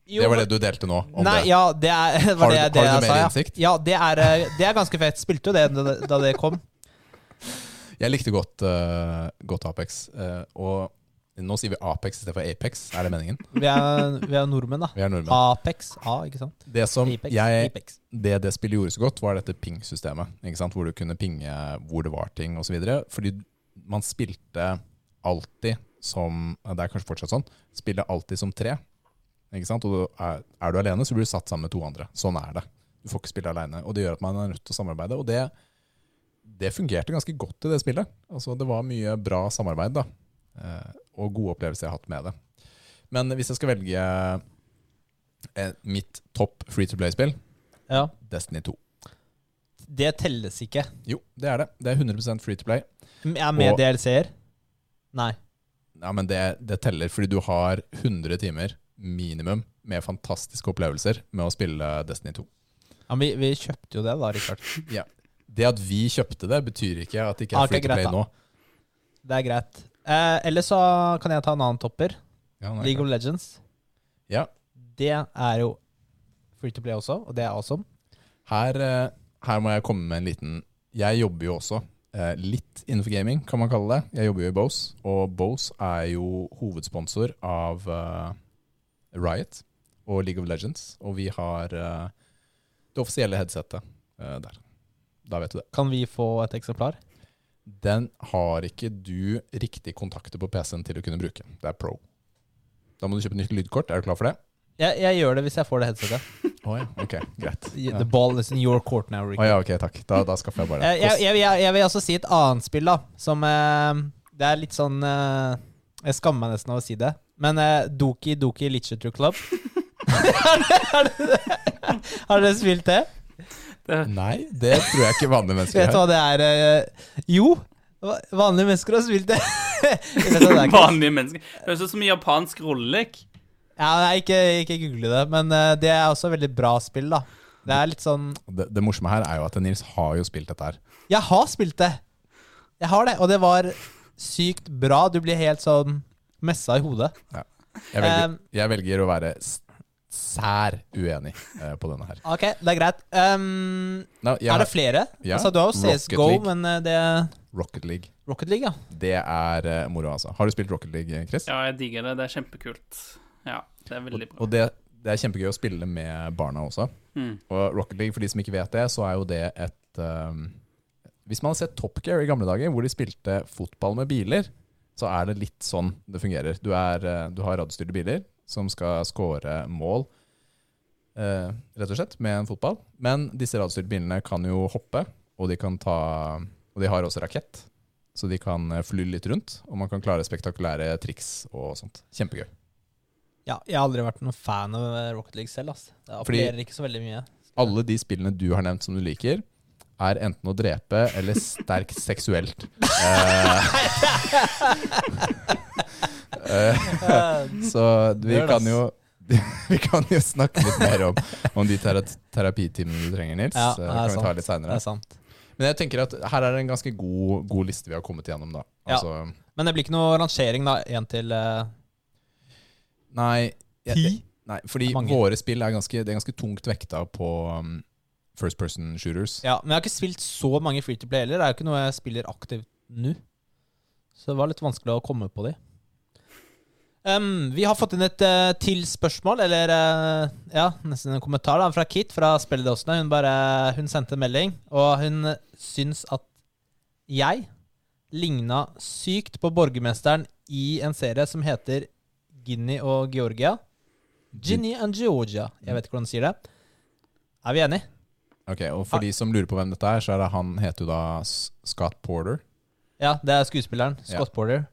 Jo, det var det du delte nå? Nei, det. ja, det er, var Har du- det, har det du mer sa, innsikt? Ja, det er, eh, det er ganske fett. Spilte jo det da, det- da det kom. Jeg likte godt, uh, godt Apex. Uh, og nå sier vi Apex istedenfor Apex. Er det meningen? Vi er, vi er nordmenn, da. Vi er nordmenn. Apex A, ikke sant? Det som Apex. jeg Apex. det det spillet gjorde så godt, var dette ping-systemet. ikke sant? Hvor du kunne pinge hvor det var ting osv. Fordi man spilte alltid som Det er kanskje fortsatt sånn. Spiller alltid som tre. Ikke sant? Og er, er du alene, så blir du satt sammen med to andre. Sånn er det. Du får ikke spille alene. Og det gjør at man er nødt til å samarbeide. Og det, det fungerte ganske godt i det spillet. Altså Det var mye bra samarbeid, da. Eh, og gode opplevelser jeg har hatt med det. Men hvis jeg skal velge eh, mitt topp free to play-spill, Ja. Destiny 2. Det telles ikke. Jo, det er det. Det er 100% free to play. Er med DLC-er? Nei. Ja, men det, det teller fordi du har 100 timer minimum med fantastiske opplevelser med å spille Destiny 2. Ja, men vi, vi kjøpte jo det, da, Rikard. Det at vi kjøpte det, betyr ikke at det ikke Ah, er ok, free to play da. nå. Det er greit. Eh, Eller så kan jeg ta en annen topper. Ja, League of. Legends. Ja. Det er jo free to play også, og det er awesome. Her, eh, her må jeg komme med en liten Jeg jobber jo også eh, litt innenfor gaming, kan man kalle det. Jeg jobber jo i Bose, og Bose er jo hovedsponsor av eh, Riot og League of Legends. Og vi har uh, det offisielle headsetet uh, der. Da vet du det. Kan vi få et eksemplar? Den har ikke du riktig kontakter på PC-en til å kunne bruke. Det er pro. Da må du kjøpe nytt lydkort. Er du klar for det? Jeg, jeg gjør det hvis jeg får det headsetet. Å ja, ok, greit. The ball is in your court now, Ricky. Oh, ja, ok, takk. Da, da skaffer jeg bare Eh, det. jeg, jeg, jeg, jeg vil også si et annet spill, da, som uh, Det er litt sånn eh, Jeg skammer meg nesten av å si det, men eh, Doki Doki Literature Club Har dere- Har dere spilt det? Nei, det tror jeg ikke vanlige mennesker Vet du hva det er? eh, jo, va- vanlige mennesker har spilt det. Vet du det er, ikke- Vanlige mennesker. Det høres ut som en japansk rollelek. ja, nei, ikke, ikke google det, men eh, det er også veldig bra spill, da. Det er litt sånn Det, det morsomme her er jo at Nils har jo spilt dette her. Jeg har spilt det. Jeg har det, og det var sykt bra. Du blir helt sånn messa i hodet. Jeg velger, Um, jeg velger å være sær uenig uh, på denne her. Ok, det er greit. Um, no, er har det flere? Ja, altså, du har jo CSGO, League. men eh, det Rocket League. Rocket League, ja. Det er uh, moro, altså. Har du spilt Rocket League, Chris? Ja, jeg digger det. Det er kjempekult. Ja, det er veldig bra. og det, det er kjempegøy å spille med barna også. Mm. Og Rocket League, for de som ikke vet det, så er jo det et um, Hvis man har sett Top Gear i gamle dager, hvor de spilte fotball med biler, så er det litt sånn det fungerer. Du, er, eh, du har radiostyrte biler som skal score mål, eh, rett og slett, med en fotball. Men disse radiostyrte bilene kan jo hoppe, og de kan ta Og de har også rakett, så de kan eh, fly litt rundt. Og man kan klare spektakulære triks og sånt. Kjempegøy. ja. Jeg har aldri vært noen fan av Rocket League selv. ass. Det appellerer ikke så veldig mye. alle de spillene du har nevnt som du liker, er enten å drepe eller sterkt seksuelt. Eh, eh, så vi kan jo vi kan jo snakke litt mer om, om de tera terapitimene du trenger, Nils. Ja, Eh, det kan vi ta litt Det senere. er sant. Men jeg tenker at her er det en ganske god, god liste vi har kommet igjennom, da. Ja. Altså, Men det blir ikke noe rangering, da. Én til uh... Nei, jeg, ti. nei, fordi våre spill er ganske, det er ganske tungt vekta på um, first person shooters. Ja, men jeg har ikke spilt så mange free to play heller. Det er jo ikke noe jeg spiller aktivt nå. Så det var litt vanskelig å komme på de. Um, vi har fått inn et uh, til spørsmål, eller uh, ja, nesten en kommentar da, fra Kit fra Spelledåsene. Hun, bare, hun sendte en melding, og hun syns at jeg ligna sykt på borgermesteren i en serie som heter Guinea og Georgia. Ginny and Georgia. Jeg vet ikke hvordan du sier det. Er vi enige? Ok, og For de som lurer på hvem dette er, så er det han heter jo da Scott Porter. Ja, det er skuespilleren. Ja. Scott Porter.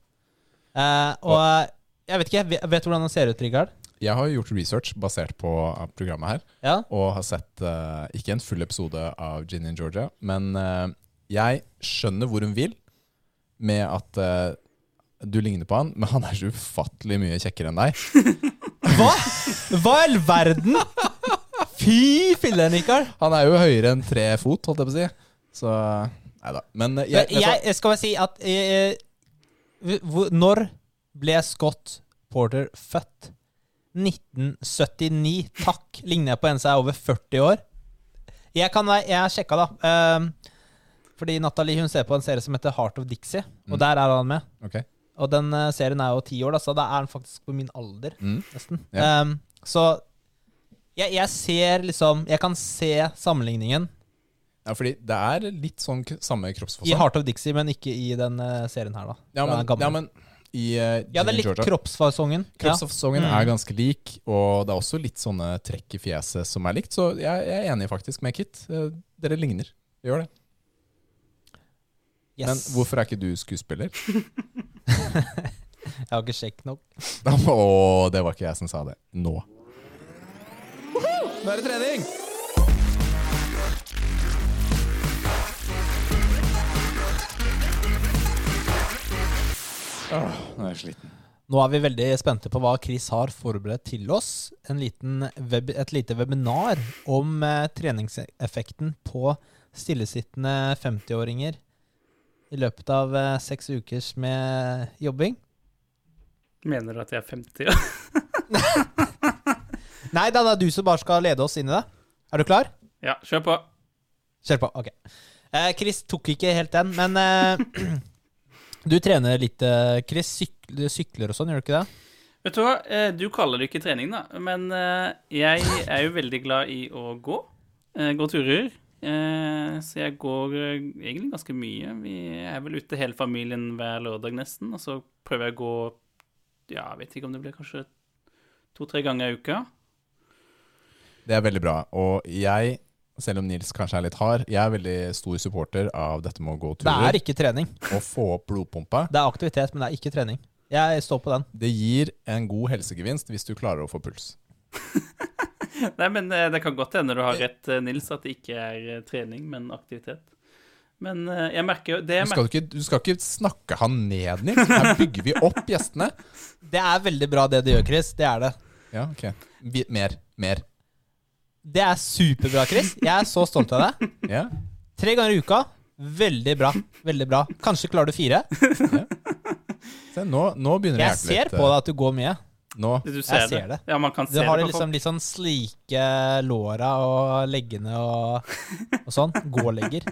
Eh, og eh, jeg vet ikke, jeg vet, du hvordan han ser ut, Rikard? Jeg har gjort research basert på uh, programmet her, Ja. og har sett uh, ikke en full episode av Ginny and Georgia, men uh, jeg skjønner hvor hun vil med at uh, du ligner på han, men han er så ufattelig mye kjekkere enn deg. Hva? Hva i all verden? Fy fille, Rikard. Han er jo høyere enn tre fot, holdt jeg på å si. Så nei da. Men uh, jeg, Jeg, jeg skal bare si at eh, Når ble Scott Porter født? 1979. Takk. Ligner jeg på en som er over 40 år? Jeg kan jeg sjekka, da. Ehm, fordi Natalie hun ser på en serie som heter Heart of Dixie, og Mm. der er han med. Okay. Og den eh, serien er jo ti år, da, så da er han faktisk på min alder. Mm. nesten. Yeah. Um, så jeg, jeg ser liksom Jeg kan se sammenligningen Ja, fordi det er litt sånn samme kroppsfasong. i. Heart of Dixie, men ikke i den eh, serien her, da. Ja, men, ja, men i uh, Ja, det er litt kroppsfasongen. Ja. Kroppsfasongen Mm. er ganske lik, og det er også litt sånne trekk i fjeset som er likt. Så jeg, jeg er enig faktisk med Kit. Eh, Dere ligner. Gjør det. Yes. Men hvorfor er ikke du skuespiller? Jeg har ikke sjekk nok. Å, det var ikke jeg som sa det. Nå. Nå er det trening! Åh, nå er jeg sliten. Nå er vi veldig spente på hva Chris har forberedt til oss. En liten web, et lite webinar om eh, treningseffekten på stillesittende 50-åringer i løpet av eh, seks ukers med jobbing. Mener du at jeg er 50? Ja? Nei, da, det er du som bare skal lede oss inn i det. Er du klar? ja, kjør på. Kjør på. Ok. Eh, Chris tok ikke helt den, men eh, du trener litt, eh, Chris. Sykler, sykler og sånn, gjør du ikke det? Vet du hva, Eh, du kaller det ikke trening, da. Men eh, jeg er jo veldig glad i å gå. Gå turer. Så jeg går egentlig ganske mye. Vi er vel ute hele familien hver lørdag nesten. Og så prøver jeg å gå Ja, jeg vet ikke om det blir kanskje to-tre ganger i uka. Det er veldig bra. Og jeg, selv om Nils kanskje er litt hard, jeg er veldig stor supporter av dette med å gå Det turer er ikke trening. og få opp blodpumpa. Det er aktivitet, men det er ikke trening. Jeg står på den. Det gir en god helsegevinst hvis du klarer å få puls. Nei, men eh, det kan godt hende du har rett, eh, Nils, at det ikke er eh, trening, men aktivitet. Men eh, jeg merker jo det Du jeg skal, ikke, du skal ikke snakke han ned, Nils. Her bygger vi opp gjestene. Det er veldig bra det du gjør, Chris. Det er det. Ja, ok. Vi, mer. Mer. Det er superbra, Chris. Jeg er så stolt av deg. Ja. Tre ganger i uka. Veldig bra. Veldig bra. Kanskje klarer du fire. Se, nå, nå begynner det å Jeg hjelpe ser litt. på deg at du går mye. Nå. Du ser, ser det. Ja, man kan Du se har det de på liksom litt sånn slike låra og leggene og, og sånn. Gålegger.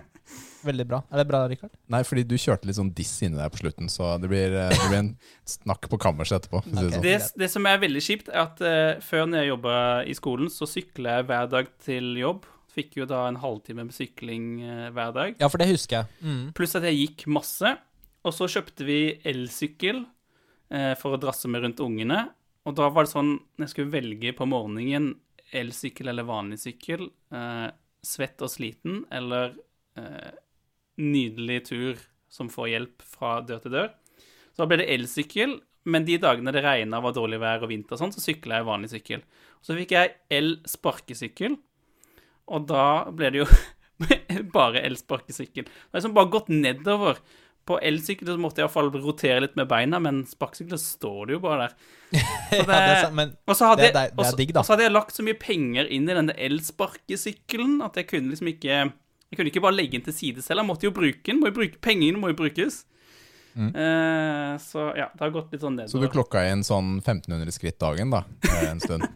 Veldig bra. Er det bra, Rikard? Nei, fordi du kjørte litt sånn diss inni der på slutten, så det blir, eh, det blir en snakk på kammerset etterpå. Okay. si det sånn. Det, det som er veldig kjipt, er at uh, før når jeg jobba i skolen, så sykla jeg hver dag til jobb. Fikk jo da en halvtime med sykling uh, hver dag. Ja, for det husker jeg. Mm. Pluss at jeg gikk masse. Og så kjøpte vi elsykkel uh, for å drasse med rundt ungene. Og da var det sånn, når jeg skulle velge på morgenen elsykkel eller vanlig sykkel, eh, svett og sliten, eller eh, nydelig tur som får hjelp fra dør til dør. Så da ble det elsykkel, men de dagene det regna var dårlig vær og vinter og sånn, så sykla jeg vanlig sykkel. Så fikk jeg el-sparkesykkel, og da ble det jo bare el-sparkesykkel. Det har liksom bare gått nedover. På elsykkel måtte jeg iallfall rotere litt med beina, men sparkesykler står det jo bare der. Så det er Det er- er og så hadde jeg lagt så mye penger inn i denne elsparkesykkelen at jeg kunne liksom ikke Jeg kunne ikke bare legge den til side selv. Jeg måtte jo bruke den. Må jo bruke, pengene må jo brukes. Mm. Eh, så ja, det har gått litt sånn nedover. Så du klokka inn sånn 1500 skritt dagen, da, eh, en stund?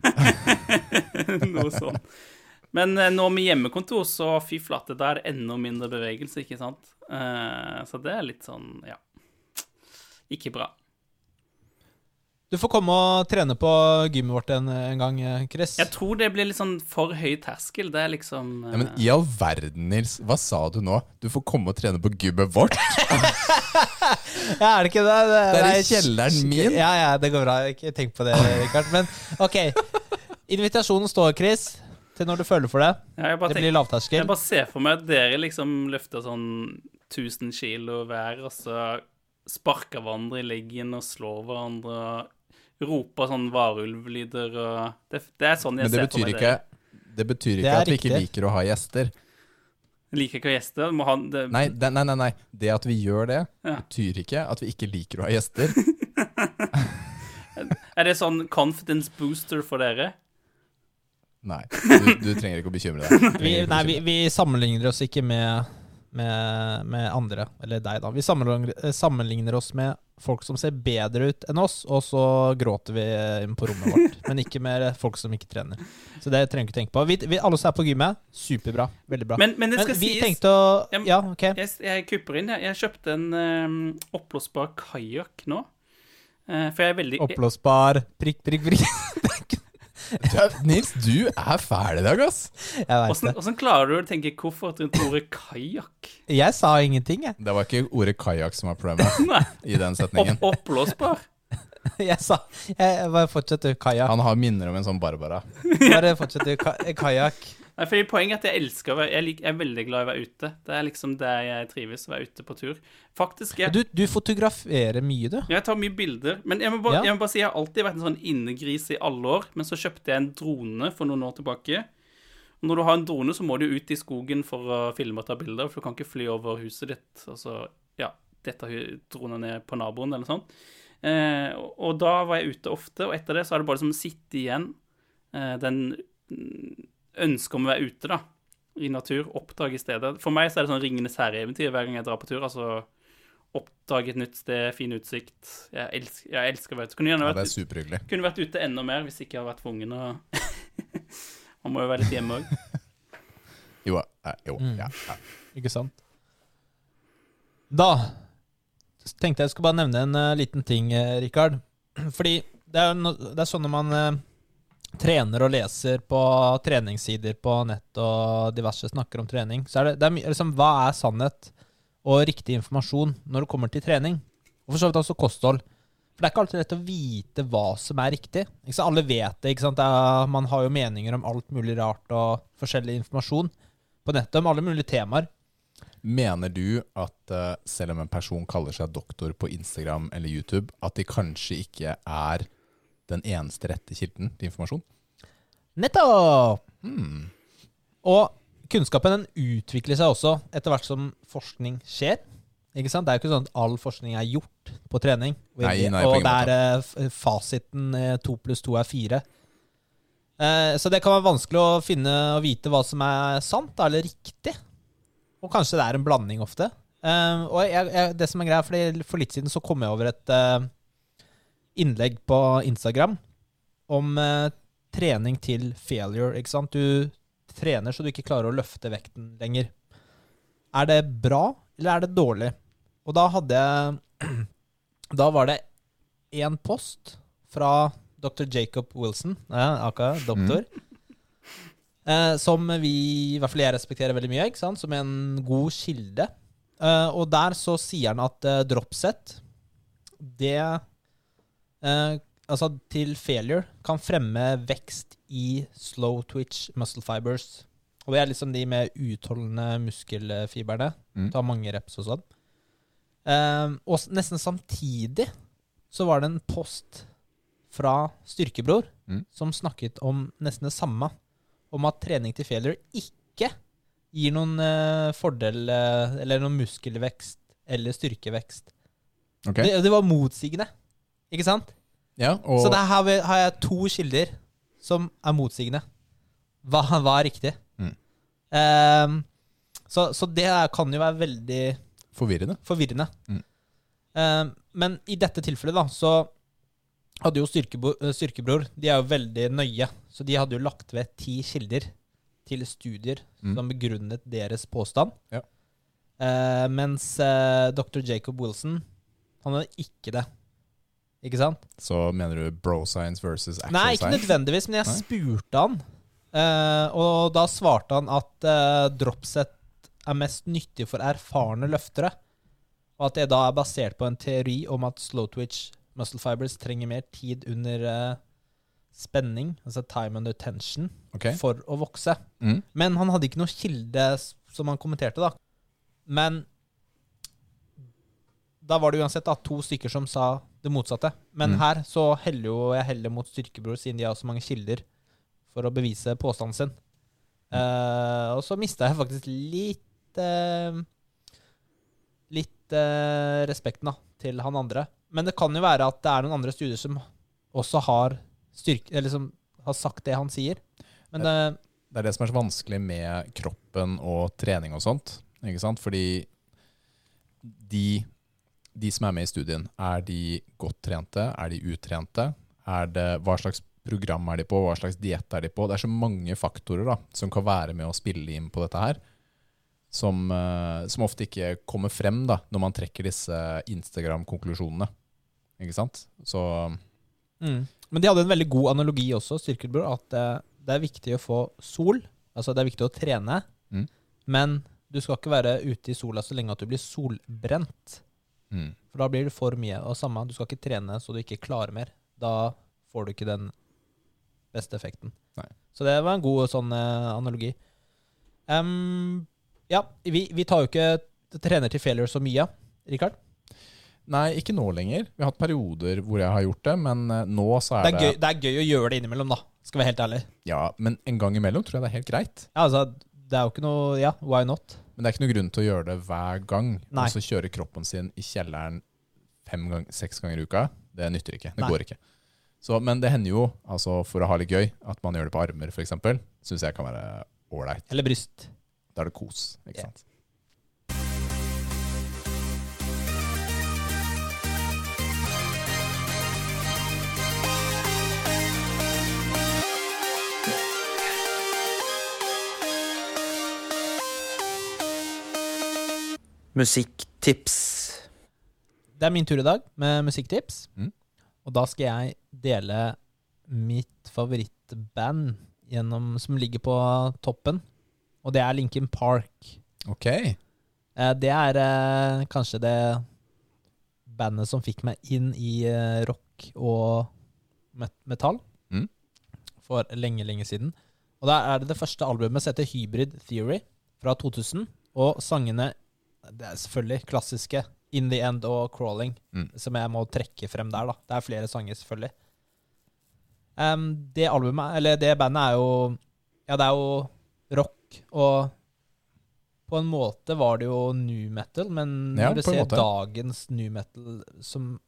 Noe sånn. Men eh, nå med hjemmekontor, så fy flate, da er det enda mindre bevegelse, ikke sant? Eh, så det er litt sånn, ja Ikke bra. Du får komme og trene på gymmet vårt en, en gang, eh, Chris. Jeg tror det blir litt sånn for høy terskel. Det er liksom uh... Ja, men I all verden, Nils. Hva sa du nå? Du får komme og trene på gymmet vårt? Ja, er det ikke det? Det er i kjelleren min. Ja, ja, det går bra. Ikke tenk på det, Rikard. Men OK. Invitasjonen står, Chris, til når du føler for det. ja, jeg, bare Det tenker, blir lavterskel. jeg bare ser for meg at dere liksom løfter sånn 1000 kilo hver, og så sparker hverandre i leggen og slår hverandre og roper sånn varulvlyder og det, det er sånn jeg det ser for meg ikke, Men det betyr ikke det at vi ikke riktig. liker å ha gjester. Liker ikke å ha gjester. Må ha, det, Nei, det, nei, nei, nei. Det at vi gjør det, Ja. betyr ikke at vi ikke liker å ha gjester. Er det sånn confidence booster for dere? Nei, du, du trenger ikke å bekymre deg. Vi, nei, vi, vi sammenligner oss ikke med, med, med andre, eller deg, da. Vi sammenligner, eh, oss med folk som ser bedre ut enn oss, og så gråter vi inn på rommet vårt. Men ikke med folk som ikke trener. Så det trenger du ikke tenke på. Vi, vi, alle som er på gymmet, superbra. Veldig bra. Men, men det Men vi sies tenkte å Ja, OK. jeg, jeg kupper inn. Jeg, jeg kjøpte en um, oppblåsbar kajakk nå. Uh, for jeg er veldig Oppblåsbar prikk, prikk, prikk. Du er- Nils, du er fæl i dag, ass. Jeg vet det. Hvordan klarer du å tenke koffert rundt ordet kajakk? Jeg sa ingenting, jeg. Det var ikke ordet kajakk som var problemet i den opp, setningen. oppblåsbar? Jeg sa Jeg bare fortsett, du. Kajakk. Han har minner om en sånn Barbara. Bare fortsett, du. Ka- Kajakk. Nei, fordi Poenget er at jeg elsker å være jeg, jeg er veldig glad i å være ute. Det er liksom der jeg trives, å være ute på tur. Faktisk, jeg, Du, du fotograferer mye, du. Ja, jeg tar mye bilder. Men jeg må, bare, Ja. jeg må bare si jeg har alltid vært en sånn innegris i alle år. Men så kjøpte jeg en drone for noen år tilbake. Når du har en drone, så må du ut i skogen for å filme og ta bilder, for du kan ikke fly over huset ditt. Og så, ja, dette dronen ned på naboen, eller noe sånt. Eh, og, og da var jeg ute ofte, og etter det så har det bare liksom sittet igjen eh, den ønsket om å være ute, da. I natur. Oppdage stedet. For meg så er det sånn Ringenes herre-eventyr hver gang jeg drar på tur. Altså oppdage et nytt sted, fin utsikt. Jeg elsker, jeg elsker å være ute. Kunne gjerne Ja, det vært, superhyggelig. kunne vært ute enda mer hvis ikke jeg hadde vært tvungen Og Man må jo være litt hjemme òg. Jo, eh, jo Mm. ja, ja. Ikke sant? Da tenkte jeg skulle bare nevne en uh, liten ting, uh, Rikard. Fordi det er, no, det er sånn når man eh, trener og leser på treningssider på nett og diverse snakker om trening, så er det, det er, liksom, Hva er sannhet og riktig informasjon når det kommer til trening? Og for så vidt også kosthold. For det er ikke alltid lett å vite hva som er riktig. Alle vet det. ikke sant? Er, man har jo meninger om alt mulig rart og forskjellig informasjon på nettet om alle mulige temaer. Mener du at uh, selv om en person kaller seg doktor på Instagram eller YouTube, at de kanskje ikke er den eneste rette kilden til informasjon? Nettopp! Hmm. Og kunnskapen den utvikler seg også etter hvert som forskning skjer. Ikke sant? Det er jo ikke sånn at all forskning er gjort på trening. Nei, nei, og ingen det er eh, fasiten eh, to pluss to er fire. Eh, så det kan være vanskelig å finne og vite hva som er sant eller riktig. Og kanskje det er en blanding ofte. Og jeg, jeg, det som er greia, For litt siden så kom jeg over et innlegg på Instagram om eh, trening til failure. ikke sant? Du trener så du ikke klarer å løfte vekten lenger. Er det bra, eller er det dårlig? Og da hadde jeg Da var det én post fra dr. Jacob Wilson, ja, akkurat doktor, eh, som vi, i hvert fall jeg respekterer veldig mye, ikke sant? som en god kilde. Eh, og der så sier han at eh, dropset, det eh, Altså til failure, kan fremme vekst i slow twitch muscle fibers. Og det er liksom de med utholdende muskelfiberne. Mm. Tar mange reps og sånn. Eh, og nesten samtidig så var det en post fra Styrkebror Mm. som snakket om nesten det samme. Om at trening til failure ikke gir noen eh, fordel eh, eller noen muskelvekst eller styrkevekst. Okay. Det, det var motsigende, ikke sant? Ja, og Så der har, vi, har jeg to kilder som er motsigende. Hva, hva er riktig? Mm. Um, Så, så det kan jo være veldig Forvirrende. forvirrende. Mm. Um, men i dette tilfellet, da, så hadde jo Styrkebo, eh, Styrkebror De er jo veldig nøye, så de hadde jo lagt ved ti kilder til studier Mm. som begrunnet deres påstand. Ja. Uh, mens uh, dr. Jacob Wilson, han hadde ikke det. Ikke sant? Så mener du bro science versus actual Nei, ikke science? nødvendigvis, men jeg Nei. spurte han. Uh, og da svarte han at uh, dropset er mest nyttig for erfarne løftere. Og at det da er basert på en teori om at slow twitch muscle fibers trenger mer tid under uh, spenning, altså time under tension, okay. for å vokse. Mm. Men han hadde ikke noe kilde som han kommenterte, da. Men da var det uansett da, to stykker som sa det motsatte. Men Mm. her så heller jo jeg heller mot Styrkebror, siden de har så mange kilder for å bevise påstanden sin. Eh, og så mista jeg faktisk litt uh, Litt uh, respekten da, til han andre. Men det kan jo være at det er noen andre studier som også har styrke Eller som har sagt det han sier. Men det, Det er det som er så vanskelig med kroppen og trening og sånt. Ikke sant? Fordi de, de som er med i studien, er de godt trente? Er de utrente? Er det, hva slags program er de på? Hva slags diett er de på? Det er så mange faktorer da, som kan være med å spille inn på dette her. Som, eh, som ofte ikke kommer frem da, når man trekker disse Instagram-konklusjonene. Ikke sant? Så Mm. Men de hadde en veldig god analogi også, Styrkebror, at det, det er viktig å få sol. Altså det er viktig å trene, Mm. men du skal ikke være ute i sola så lenge at du blir solbrent. Mm. For da blir det for mye. Og samme, du skal ikke trene så du ikke klarer mer. Da får du ikke den beste effekten. Nei. Så det var en god sånn eh, analogi. Um, ja, vi, vi tar jo ikke trener til failure så mye, Rikard. Nei, ikke nå lenger. Vi har hatt perioder hvor jeg har gjort det, men eh, nå så Det er er, det, gøy, det er gøy å gjøre det innimellom, da. Skal være helt ærlig. Ja, men en gang imellom tror jeg det er helt greit. Ja, altså, det er jo ikke noe Ja, why not? Men det er ikke noe grunn til å gjøre det hver gang. Nei. Og så kjøre kroppen sin i kjelleren fem gang, seks ganger i uka. Det nytter ikke. Det Nei. går ikke. Så, men det hender jo, altså for å ha litt gøy, at man gjør det på armer f.eks. Syns jeg kan være ålreit. Eller bryst. Da er det kos. ikke yeah. sant? Musikktips. Det er min tur i dag med musikktips. Mm. Og da skal jeg dele mitt favorittband gjennom, som ligger på toppen. Og det er Linkin Park. Ok. Eh, det er eh, kanskje det bandet som fikk meg inn i eh, rock og metall Mm. for lenge, lenge siden. Og da er det det første albumet som heter Hybrid Theory fra 2000. Og sangene Det er selvfølgelig klassiske In the End og Crawling, Mm. som jeg må trekke frem der. da Det er flere sanger, selvfølgelig. Um, det albumet, eller det bandet, er jo Ja, det er jo rock, og på en måte var det jo new metal, men Ja, når du ser dagens new metal, som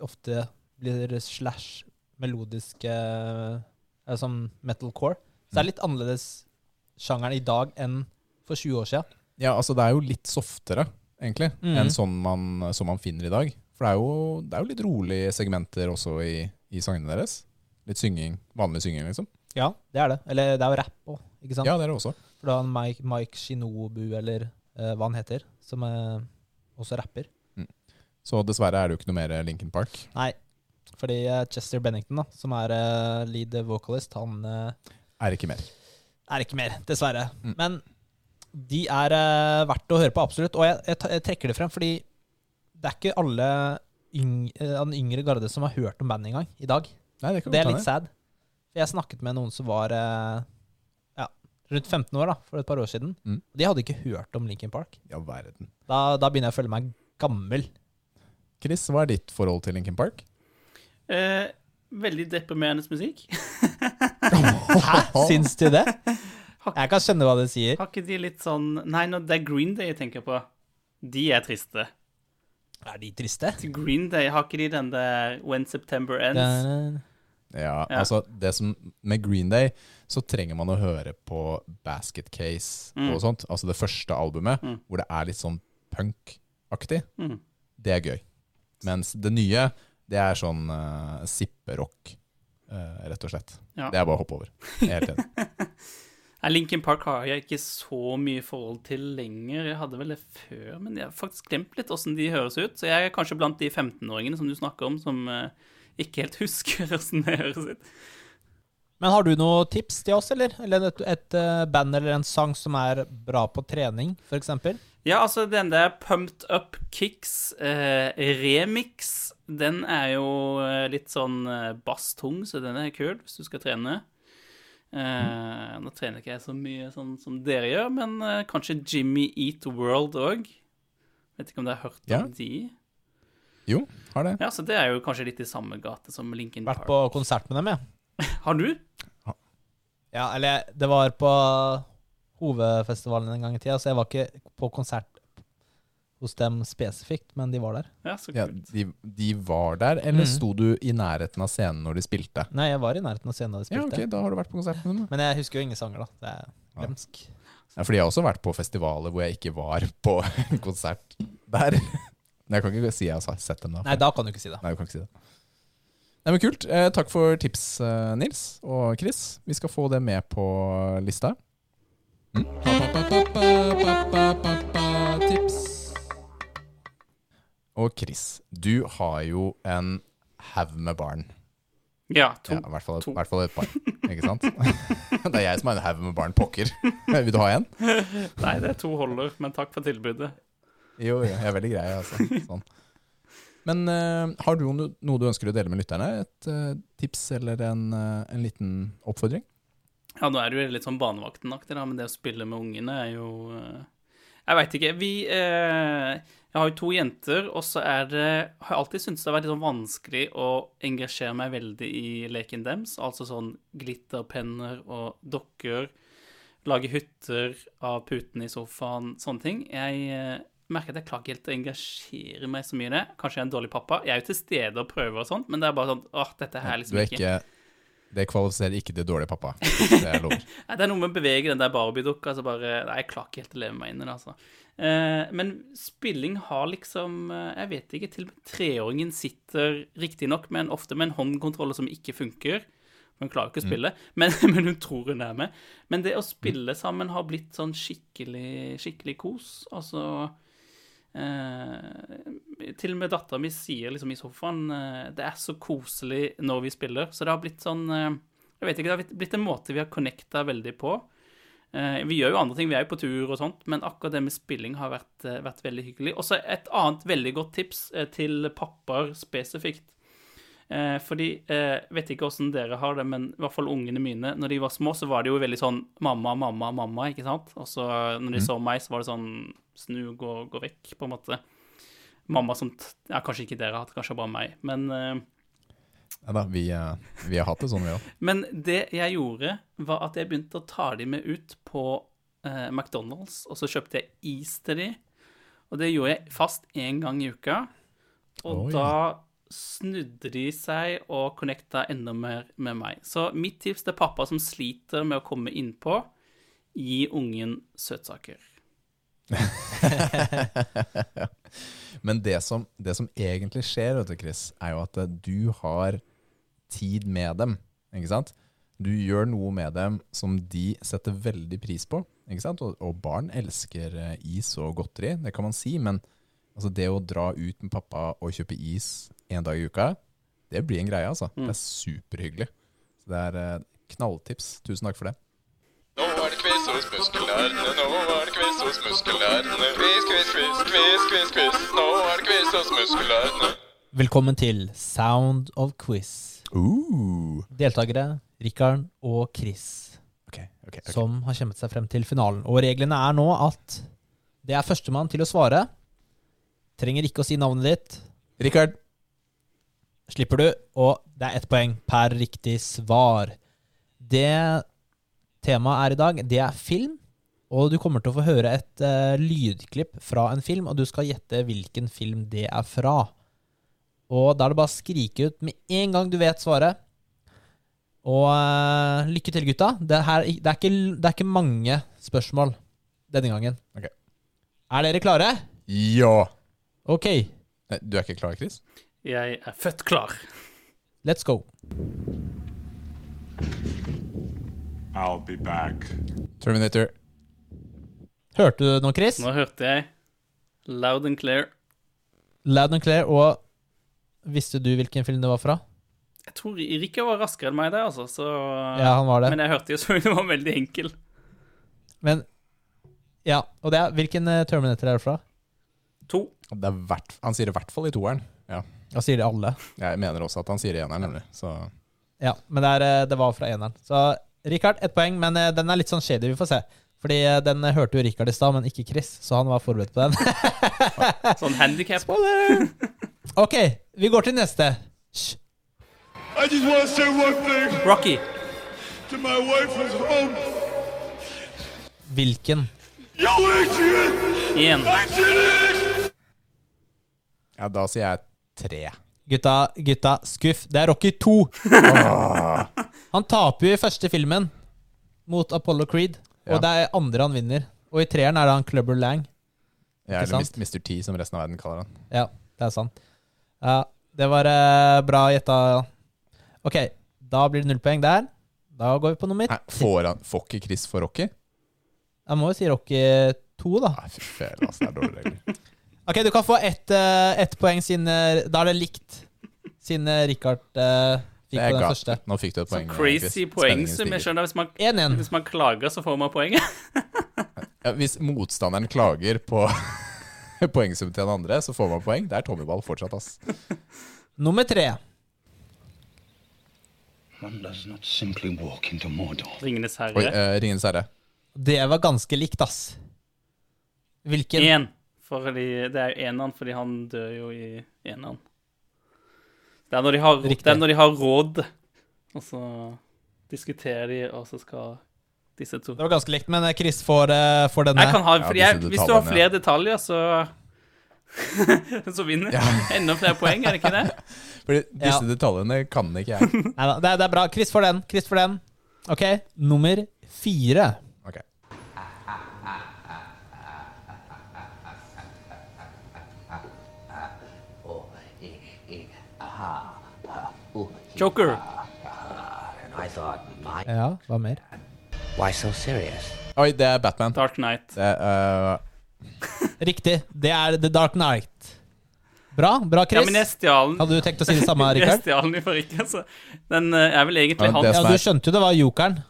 ofte blir slash melodiske eh, Som metalcore, så er det litt annerledes sjangeren i dag enn for 20 år siden. Ja, altså det er jo litt softere, egentlig, mm. enn sånn man, som man finner i dag. For det er jo, det er jo litt rolige segmenter også i, i sangene deres. Litt synging. Vanlig synging, liksom. Ja, det er det. Eller det er jo rapp òg, ikke sant? Ja, det er det også. For har en Mike, Mike Shinobu, eller eh, hva han heter, som eh, også rapper. Så dessverre er det jo ikke noe mer Linkin Park. Nei, fordi eh, Chester Bennington, da, som er eh, lead vocalist, han eh, Er ikke mer. er ikke mer, dessverre. Mm. Men de er uh, verdt å høre på, absolutt. Og jeg, jeg, jeg trekker det frem fordi det er ikke alle yng, eh, av den yngre garde som har hørt om bandet engang i dag. Nei, det Det er litt sad. Jeg snakket med noen som var uh, ja, rundt 15 år, da, for et par år siden. Mm. De hadde ikke hørt om Linkin Park. Ja, verden. Da, da begynner jeg å føle meg gammel. Chris, hva er ditt forhold til Linkin Park? Eh, veldig deprimerende musikk. Hæ? Syns du det? Jeg kan skjønne hva du sier. Har ikke de litt sånn Nei, no, det er Green Day jeg tenker på. De er triste. Er de triste? Til Green Day har ikke de den der When September Ends. Ja, Ja. altså det som Med Green Day så trenger man å høre på Basket Case Mm. og sånt. Altså det første albumet, Mm. hvor det er litt sånn punk-aktig. Mm. Det er gøy. Mens det nye, det er sånn uh, sipperock, uh, rett og slett. Ja. Det er bare å hoppe over. Er helt enig. Linkin Park har jeg ikke så mye forhold til lenger. Jeg hadde vel det før, men jeg har faktisk glemt litt åssen de høres ut. Så jeg er kanskje blant de 15-åringene som du snakker om, som eh, ikke helt husker åssen det høres ut. Men har du noe tips til oss, eller? Eller et, et eh, band eller en sang som er bra på trening, f.eks.? Ja, altså den der Pumped Up Kicks eh, remix, den er jo eh, litt sånn basstung, så den er kul hvis du skal trene. Eh, nå trener ikke jeg så mye sånn som dere gjør, men eh, kanskje Jimmy Eat World òg. Vet ikke om dere har hørt Ja. om de? Jo, har det. Ja, så det er jo kanskje litt i samme gate som Linkin Vært Park. på konsert med dem, ja. Har du? Ja, eller det var på hovedfestivalen en gang i tida, så jeg var ikke på konsert hos dem spesifikt, men de var der. Ja, så Ja, kult. de, de var der, eller mm. sto du i nærheten av scenen når de spilte? Nei, jeg var i nærheten av scenen da de spilte. Ja, ok, da har du vært på konserten med Men jeg husker jo ingen sanger, da. Det er Ja. glemsk. Ja, fordi jeg har også vært på festivaler hvor jeg ikke var på en konsert der. Men jeg kan ikke si jeg har sett dem da. Nei, da kan du ikke si det. Nei, du kan ikke si det. Nei, men Kult. Eh, takk for tips, eh, Nils og Chris. Vi skal få det med på lista. Mm. Og Chris, du har jo en haug med barn. Ja, to. Ja, I hvert fall, hvert fall et par. Ikke sant? Det er jeg som har en haug med barn. Pokker. Vil du ha en? Nei, det er to holder, men takk for tilbudet. Jo, jeg er veldig grei, altså. Sånn. Men uh, har du noe du ønsker å dele med lytterne? Et uh, tips eller en, uh, en liten oppfordring? Ja, nå er det jo litt sånn barnevaktenaktig, da, men det å spille med ungene er jo Jeg veit ikke. Vi eh, Jeg har jo to jenter, og så er det Har jeg alltid syntes det har vært litt sånn vanskelig å engasjere meg veldig i leken dems. Altså sånn glitterpenner og dokker. Lage hytter av putene i sofaen, sånne ting. Jeg eh, merker at jeg klarer ikke helt å engasjere meg så mye i det. Kanskje jeg er en dårlig pappa. Jeg er jo til stede og prøver og sånt, men det er bare sånn åh, dette her er Du liksom er ikke Det kvalifiserer ikke til dårlig pappa. Det er lov. Nei, det er noe med å bevege den der Barbie-dukka. Altså bare, nei, jeg klarer ikke helt å leve meg inn i det, altså. Eh, men spilling har liksom eh, Jeg vet ikke, til og med treåringen sitter riktignok, men ofte med en håndkontroller som ikke funker. Hun klarer ikke å spille, men, men hun tror hun er med. Men det å spille sammen har blitt sånn skikkelig, skikkelig kos. Altså eh, Til og med dattera mi sier liksom i sofaen eh, Det er så koselig når vi spiller. Så det har blitt sånn eh, Jeg vet ikke, det har blitt- en måte vi har connecta veldig på. Vi gjør jo andre ting, vi er jo på tur og sånt, men akkurat det med spilling har vært, vært veldig hyggelig. Og så et annet veldig godt tips til pappaer spesifikt. Eh, fordi eh, Vet ikke åssen dere har det, men i hvert fall ungene mine Når de var små, så var det jo veldig sånn mamma, mamma, mamma, ikke sant? Og så når de så meg, så var det sånn snu, gå, gå vekk, på en måte. Mamma som Ja, kanskje ikke dere har hatt, kanskje bare meg. Men eh, Ja da, vi, eh, vi har hatt det sånn, vi òg. Men det jeg gjorde, var at jeg begynte å ta de med ut på eh, McDonald's, og så kjøpte jeg is til de. Og det gjorde jeg fast én gang i uka. Og Oi. da snudde de seg og connecta enda mer med meg. Så mitt tips til pappa som sliter med å komme innpå, gi ungen søtsaker. Men det som, det som egentlig skjer, vet du, Chris, er jo at du har tid med dem. Ikke sant? Du gjør noe med dem som de setter veldig pris på. Ikke sant? Og, og barn elsker eh, is og godteri, det kan man si. Men altså, det å dra ut med pappa og kjøpe is en dag i uka, det blir en greie. altså. Mm. Det er superhyggelig. Så det er eh, knalltips. Tusen takk for det. Nå er det quiz hos muskelnerdene, nå er det quiz hos muskelnerdene. Quiz, quiz, quiz, quiz, quiz, quiz. Nå er det quiz hos muskelnerdene. Velkommen til Sound of Quiz. Uh, Deltakere Rikard og Chris, okay, okay, okay. som har kjempet seg frem til finalen. Og reglene er nå at det er førstemann til å svare. Trenger ikke å si navnet ditt. Rikard, Slipper du, og det er ett poeng per riktig svar. Det temaet er i dag, det er film. Og du kommer til å få høre et uh, lydklipp fra en film, og du skal gjette hvilken film det er fra. Og da er det bare å skrike ut med en gang du vet svaret. Og uh, lykke til, gutta. Det, her, det, er ikke, det er ikke mange spørsmål denne gangen. Ok. Er dere klare? Ja! Ok, Du er ikke klar, Chris? Jeg er født klar. let's go. I'll be back. Terminator. Hørte du noe, Chris? Nå hørte jeg loud and clear. Loud and clear. Og visste du hvilken film det var fra? Jeg tror Rikke var raskere enn meg der, altså. Så, Ja, han var det. Men jeg hørte jo så det var veldig enkel. Men Ja, og det er Hvilken eh, Terminator er det fra? To. Det er hvert, han sier i hvert fall i toeren. Ja. Han sier det alle. Jeg mener også at han sier i eneren, nemlig. Så Ja, men det, er, eh, det var fra eneren. Så Richard, ett poeng, men eh, den er litt sånn shady. Vi får se. Fordi eh, den hørte jo Richard i stad, men ikke Chris, så han var forberedt på den. Sånn handikap. Spoiler! ok, vi går til neste. Hysj. I just want to say one thing Rocky. to my wife who's home. Hvilken? Yo! Én. I did it! Ja, da sier jeg tre. Gutta, gutta, skuff. Det er Rocky 2. Han taper jo i første filmen mot Apollo Creed, og Ja. det er andre han vinner. Og i treeren er det han Clubber Lang. Er eller sant? Mr. T, som resten av verden kaller han. Ja, det er sant. Ja, det var eh, bra gjetta. Ok, da blir det null poeng der. Da går vi på nummer Nei, får, han, får ikke Chris for Rocky? Jeg må jo si Rocky 2, da. Nei, fy fela, altså. Det er dårlige regler. Ok, du kan få ett eh, ett poeng siden eh, Da er det likt. Siden eh, Richard uh, fikk Det på den galt. første. Nå fikk du et Så crazy poeng som jeg skjønner. Hvis man, 1-1. hvis man klager, så får man poenget. Ja, hvis motstanderen klager på poengsum til den andre, så får man poeng. Det er Tommyball fortsatt, ass. Nummer tre. Ringenes does not simply walk into Mordor. Ringenes Oi, herre. uh, Ringenes herre. Det var ganske likt, ass. Hvilken? Én. Fordi det er jo eneren, fordi han dør jo i eneren. Det er når de har, Riktig. det er når de har råd, og så diskuterer de, og så skal disse to Det var ganske likt, men eh, Chris får, eh, får denne. Jeg kan ha, fordi jeg, Hvis du har flere detaljer, så Så vinner Ja. Enda flere poeng, er det ikke det? Fordi disse Ja. detaljene kan ikke jeg. Neida, det, er, det er bra. Chris får den. Chris får den. Ok, nummer fire. Ok. Joker. Thought, my, Ja, hva mer? why so serious? Oi, det er Batman. Dark Knight. Det er, uh, Riktig. Det er The Dark Knight. Bra, bra, Chris. Ja, men jeg stjal. Hadde du tenkt å si det samme, Jeg Rikard? stjal den i forrige, altså. den eh, er vel egentlig Ja, han. Ja, du skjønte jo det var jokeren.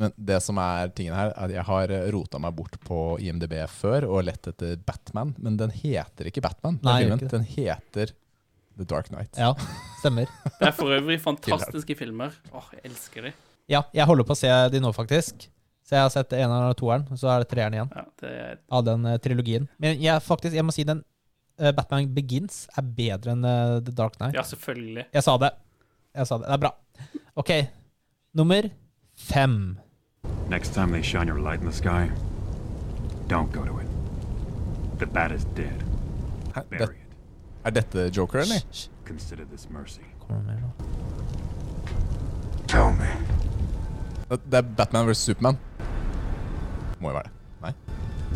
men det som er tingen her, er at jeg har rota meg bort på IMDb før og lett etter Batman, men den heter ikke Batman. Den, Nei, ikke den heter The Dark Knight. Ja, stemmer. Det er for øvrig fantastiske filmer. Åh, jeg elsker de. Ja, jeg holder på å se de nå, faktisk. Så jeg har sett en av toeren, og så er det treeren igjen Ja, det er av den uh, trilogien. Men jeg, faktisk, jeg må si den uh, Batman Begins er bedre enn uh, The Dark Knight. Ja, selvfølgelig. Jeg sa det. Jeg sa det. Det er bra. Ok, nummer fem. Next time they shine your light in the sky, don't go to it. The bat is dead. Bury it. er dette Joker, eller? Consider this mercy. kommer det mer nå? Tell me. Det er Batman vs. Superman. Må jo være det. Nei?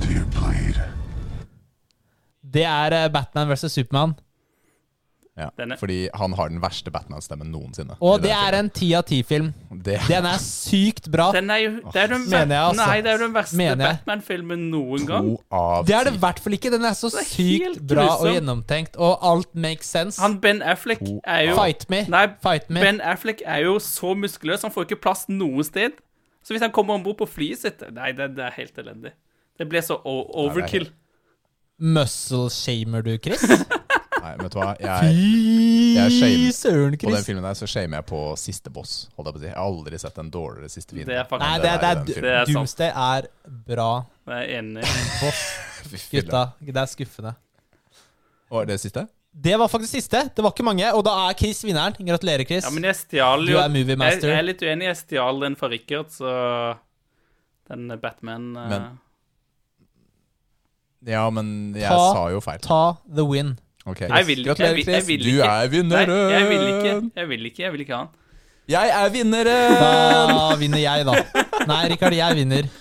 Do you bleed? Det er eh, Batman vs. Supermann. Ja. Denne- Fordi han har den verste Batman-stemmen noensinne. Og det, det er en ti av ti-film. Den er sykt bra. Den er jo Det er den, Mener jeg, altså. Nei, det er jo den verste Batman-filmen noen gang. to av Det er det i hvert fall ikke. Den er så er sykt bra bra og gjennomtenkt, og alt makes sense. Han Ben Affleck er jo Fight me. Nei, Fight me. Ben Affleck er jo så muskuløs, han får ikke plass noe sted. Så hvis han kommer om bord på flyet sitt Nei, det, det er helt elendig. Det ble så overkill. Muscle shamer du, Chris? Vet du hva? Jeg, jeg Fy søren, på den filmen der så shamer jeg på siste boss. Holdt jeg på å si. Jeg har aldri sett en dårligere siste fiende. Det er faktisk Nei, det det, det er er. Det er. Doomsday er bra. Jeg er enig. Boss, gutta. Det er skuffende. Og det siste? Det var faktisk siste. Det var ikke mange, og da er Chris vinneren. Gratulerer, Chris. Ja, men jeg stjal Du er movie jeg, master. jeg er litt uenig. Jeg stjal den fra Richard, så Den Batman eh, Men- Ja, men jeg Ta- sa jo feil. Ta the win. Ok, Jeg vil, jeg, Gratulerer, vil, jeg Chris. vil Du er er Nei, vinneren! jeg vil ikke. Jeg vil ikke, jeg vil ikke ha den. Jeg er vinneren! Da vinner jeg, da. Nei, Rikard, jeg vinner.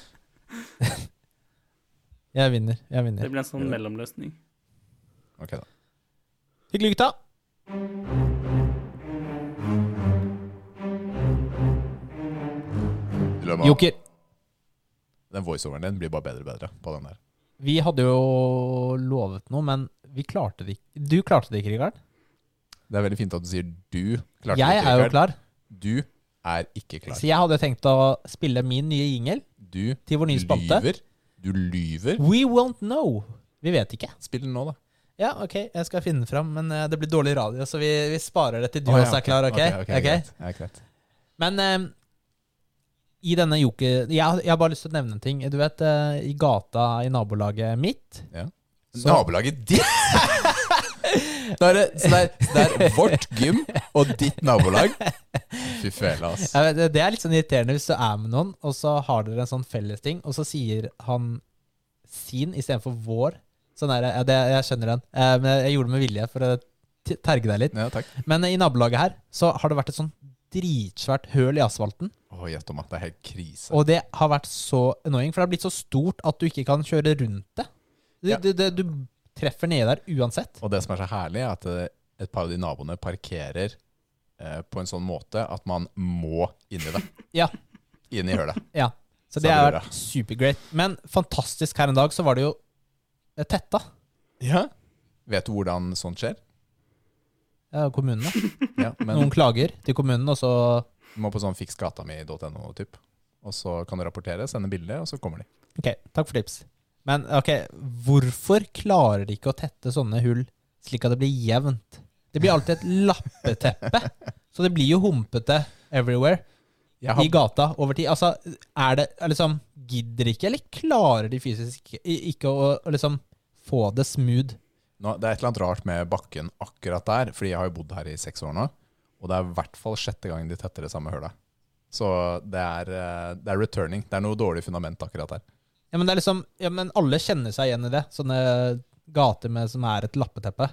Jeg vinner. Jeg Det vinner. blir en sånn mellomløsning. Ok, da. Hyggelig, gutta. Dilemma. Joker. Den voiceoveren din blir bare bedre og bedre på den der. Vi hadde jo lovet noe, men vi klarte det ikke. Du klarte det ikke, Rikard. Det er veldig fint at du sier 'du'. Klarte Jeg det ikke, Jeg er jo klar. Du er ikke klar. Så jeg hadde tenkt å spille min nye jingle Du til vår nye spalte. lyver. Du lyver. We won't know. Vi vet ikke. Spill den nå, da. Ja, ok, jeg skal finne den fram, men eh, det blir dårlig radio, så vi, vi sparer det til du oh, ja, også er klar, ok? Ok, ok, Ok? greit. Ja, greit. Men uh, i denne joker... Jeg, jeg har bare lyst til å nevne en ting. Du vet, uh, i gata i nabolaget mitt Så- Nabolaget ditt! Er det, så det er, det er vårt gym og ditt nabolag. Fy fela, ass. Ja, Det er litt sånn irriterende hvis du er med noen, og så har dere en sånn fellesting, og så sier han sin istedenfor vår. Sånn er det. Ja, det. Jeg skjønner den. Eh, men jeg gjorde det med vilje for å terge deg litt. Ja. Men i nabolaget her så har det vært et sånn dritsvært høl i asfalten. Oh, gjett om at det er helt krise. Og det har vært så annoying, for det har blitt så stort at du ikke kan kjøre rundt det. Du, du, du, du treffer nede der uansett. Og det som er så herlig, er at eh, et par av de naboene parkerer eh, på en sånn måte at man må inn i det. Ja. Inn i hølet. Ja. Så det har vært supergreat. Men fantastisk her en dag, så var det jo eh, tetta. Ja. Vet du hvordan sånt skjer? Ja, kommunene. Ja, men Noen klager til kommunen, og så du må på sånn fiksgatami.no, typ. Og så kan du rapportere, sende bilde, og så kommer de. Ok, takk for tips. Men ok, hvorfor klarer de ikke å tette sånne hull slik at det blir jevnt? Det blir alltid et lappeteppe. Så det blir jo humpete everywhere har, i gata over tid. Altså, er det er liksom Gidder ikke, eller klarer de fysisk ikke å, å liksom få det smooth? nå, det er et eller annet rart med bakken akkurat der, fordi jeg har jo bodd her i seks år nå. Og det er i hvert fall sjette gang de tetter det samme hølet. Så det er, eh, det er returning. Det er noe dårlig fundament akkurat der. Ja, men det liksom Ja, men alle kjenner seg igjen i det. Sånne gater med, som er et lappeteppe.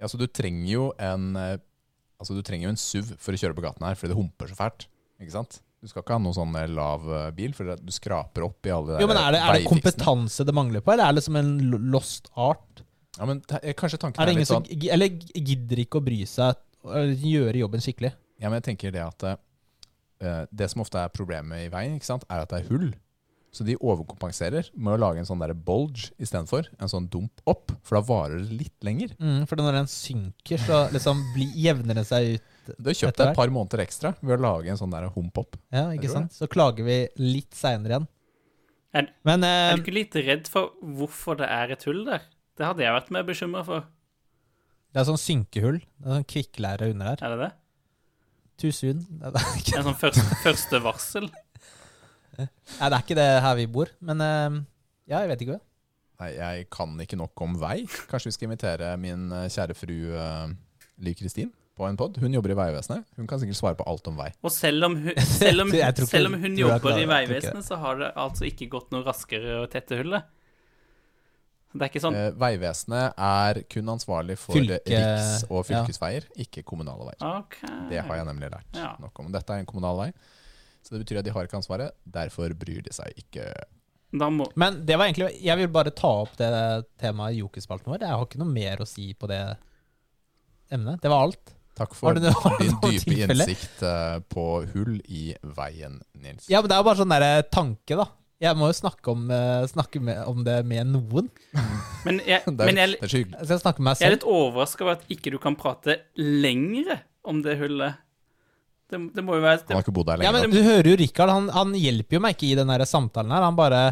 Ja, så du trenger jo en eh, Altså du trenger jo en SUV for å kjøre på gaten her, fordi det humper så fælt. Ikke sant? Du skal ikke ha noen sånn eh, lav eh, bil, for du skraper opp i alle de Jo, men er det, er det kompetanse det mangler på, eller er det som en lost art? Ja, men kanskje tanken Er det er, litt sånn Eller gidder ikke å bry seg eller gjøre jobben skikkelig? Ja, men jeg tenker det at Det som ofte er problemet i veien, ikke sant, er at det er hull. Så de overkompenserer med å lage en sånn der bulge istedenfor. En sånn dump opp, for da varer det litt lenger. Mm, for når den synker, så liksom bli, jevner den seg ut. Du har kjøpt deg et par måneder ekstra ved å lage en sånn der hump opp. Ja, ikke sant? Så klager vi litt seinere igjen. Er- Men Er eh, du ikke litt redd for hvorfor det er et hull der? Det hadde jeg vært mer bekymra for. det er sånn synkehull. Det er sånn kvikklære under der. Er det det? Too soon. Det er, det En sånn første, første varsel? Nei, det er ikke det her vi bor, men eh, ja, jeg vet ikke. Nei, jeg kan ikke nok om vei. Kanskje vi skal invitere min eh, kjære fru uh, Liv Kristin på en pod. Hun jobber i Vegvesenet. Hun kan sikkert svare på alt om vei. Og selv om hun, selv om, ikke- selv om hun jobber i Vegvesenet, så har det altså ikke gått noe raskere å tette hullet. Det er ikke sånn Eh, Vegvesenet er kun ansvarlig for Fylke- riks- og ja. fylkesveier, ikke kommunale veier. Okay. Det har jeg nemlig lært Ja. nok om. Dette er en kommunal vei, så det betyr at de har ikke ansvaret. Derfor bryr de seg ikke. Da må Men det var egentlig Jeg vil bare ta opp det temaet i Jokerspalten vår. Jeg har ikke noe mer å si på det emnet. Det var alt. Takk for din dype tilfelle? innsikt eh, på hull i veien, Nils. Ja, men det er jo bare sånn derre tanke, da. Jeg må jo snakke om, eh, snakke med, om det med noen. Men jeg, Det er, men jeg, det er. Jeg jeg er litt overraska over at ikke du kan prate lengre om det hullet. Det, det må jo være Han har ikke bodd der lenger. Ja, men. Du hører jo Rikard, han, han hjelper jo meg ikke i den samtalen her. Han bare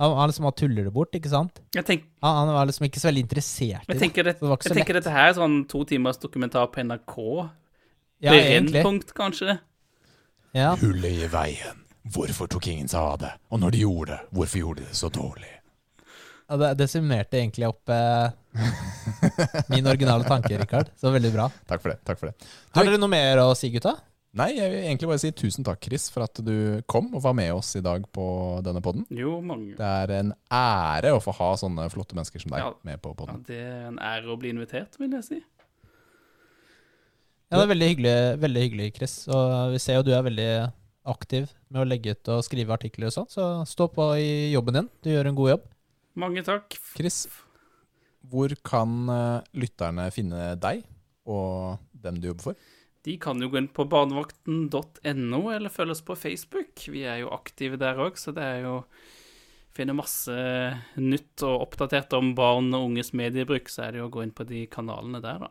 Han, han liksom tuller det bort, ikke sant? jeg, tenk, Han, han var liksom ikke så veldig interessert i det. tenker, det, Så det var ikke jeg så tenker lett. dette her er sånn to timers dokumentar på NRK. Ja. Brennpunkt, kanskje. Ja. Hullet i veien. Hvorfor tok ingen seg av det? Og når de gjorde det, hvorfor gjorde de det så dårlig? Ja, det, det summerte egentlig opp eh, min originale tanke, Rikard. Så veldig bra. Takk for det. takk for det. Har dere noe mer å si, gutta? Nei, jeg vil egentlig bare si tusen takk, Chris, for at du kom og var med oss i dag på denne podden. Jo, mange. Det er en ære å få ha sånne flotte mennesker som deg Ja. med på Ja, det er en ære å bli invitert, vil jeg si. Ja, det er veldig hyggelig, veldig hyggelig, Chris. Og vi ser jo du er veldig aktiv med å legge ut og skrive artikler og sånn, så stå på i jobben din. Du gjør en god jobb. Mange takk. Chris, hvor kan eh, lytterne finne deg og dem du jobber for? De kan jo gå inn på barnevakten.no, eller følge oss på Facebook. Vi er jo aktive der òg, så det er jo Finner masse nytt og oppdatert om barn og unges mediebruk, så er det jo å gå inn på de kanalene der, da.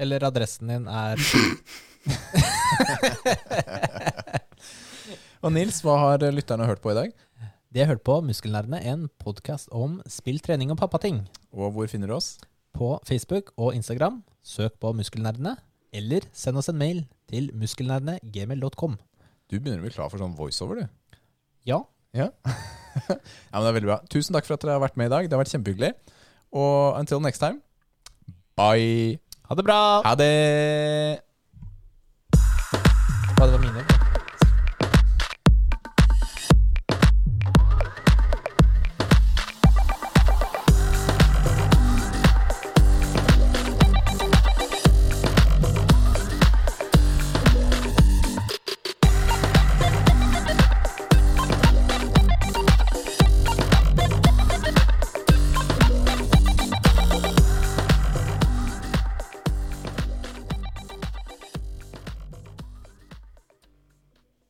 Eller adressen din er Og Nils, hva har lytterne hørt på i dag? De har hørt på Muskelnerdene, en podkast om spill, trening og pappating. Og hvor finner du oss? På Facebook og Instagram. Søk på Muskelnerdene, eller send oss en mail til muskelnerdene.gmail.com. Du begynner å bli klar for sånn voiceover, du. Ja, Ja. ja, men det er veldig bra. Tusen takk for at dere har vært med i dag. Det har vært kjempehyggelig. Og until next time, bye. ha det bra! Ha det!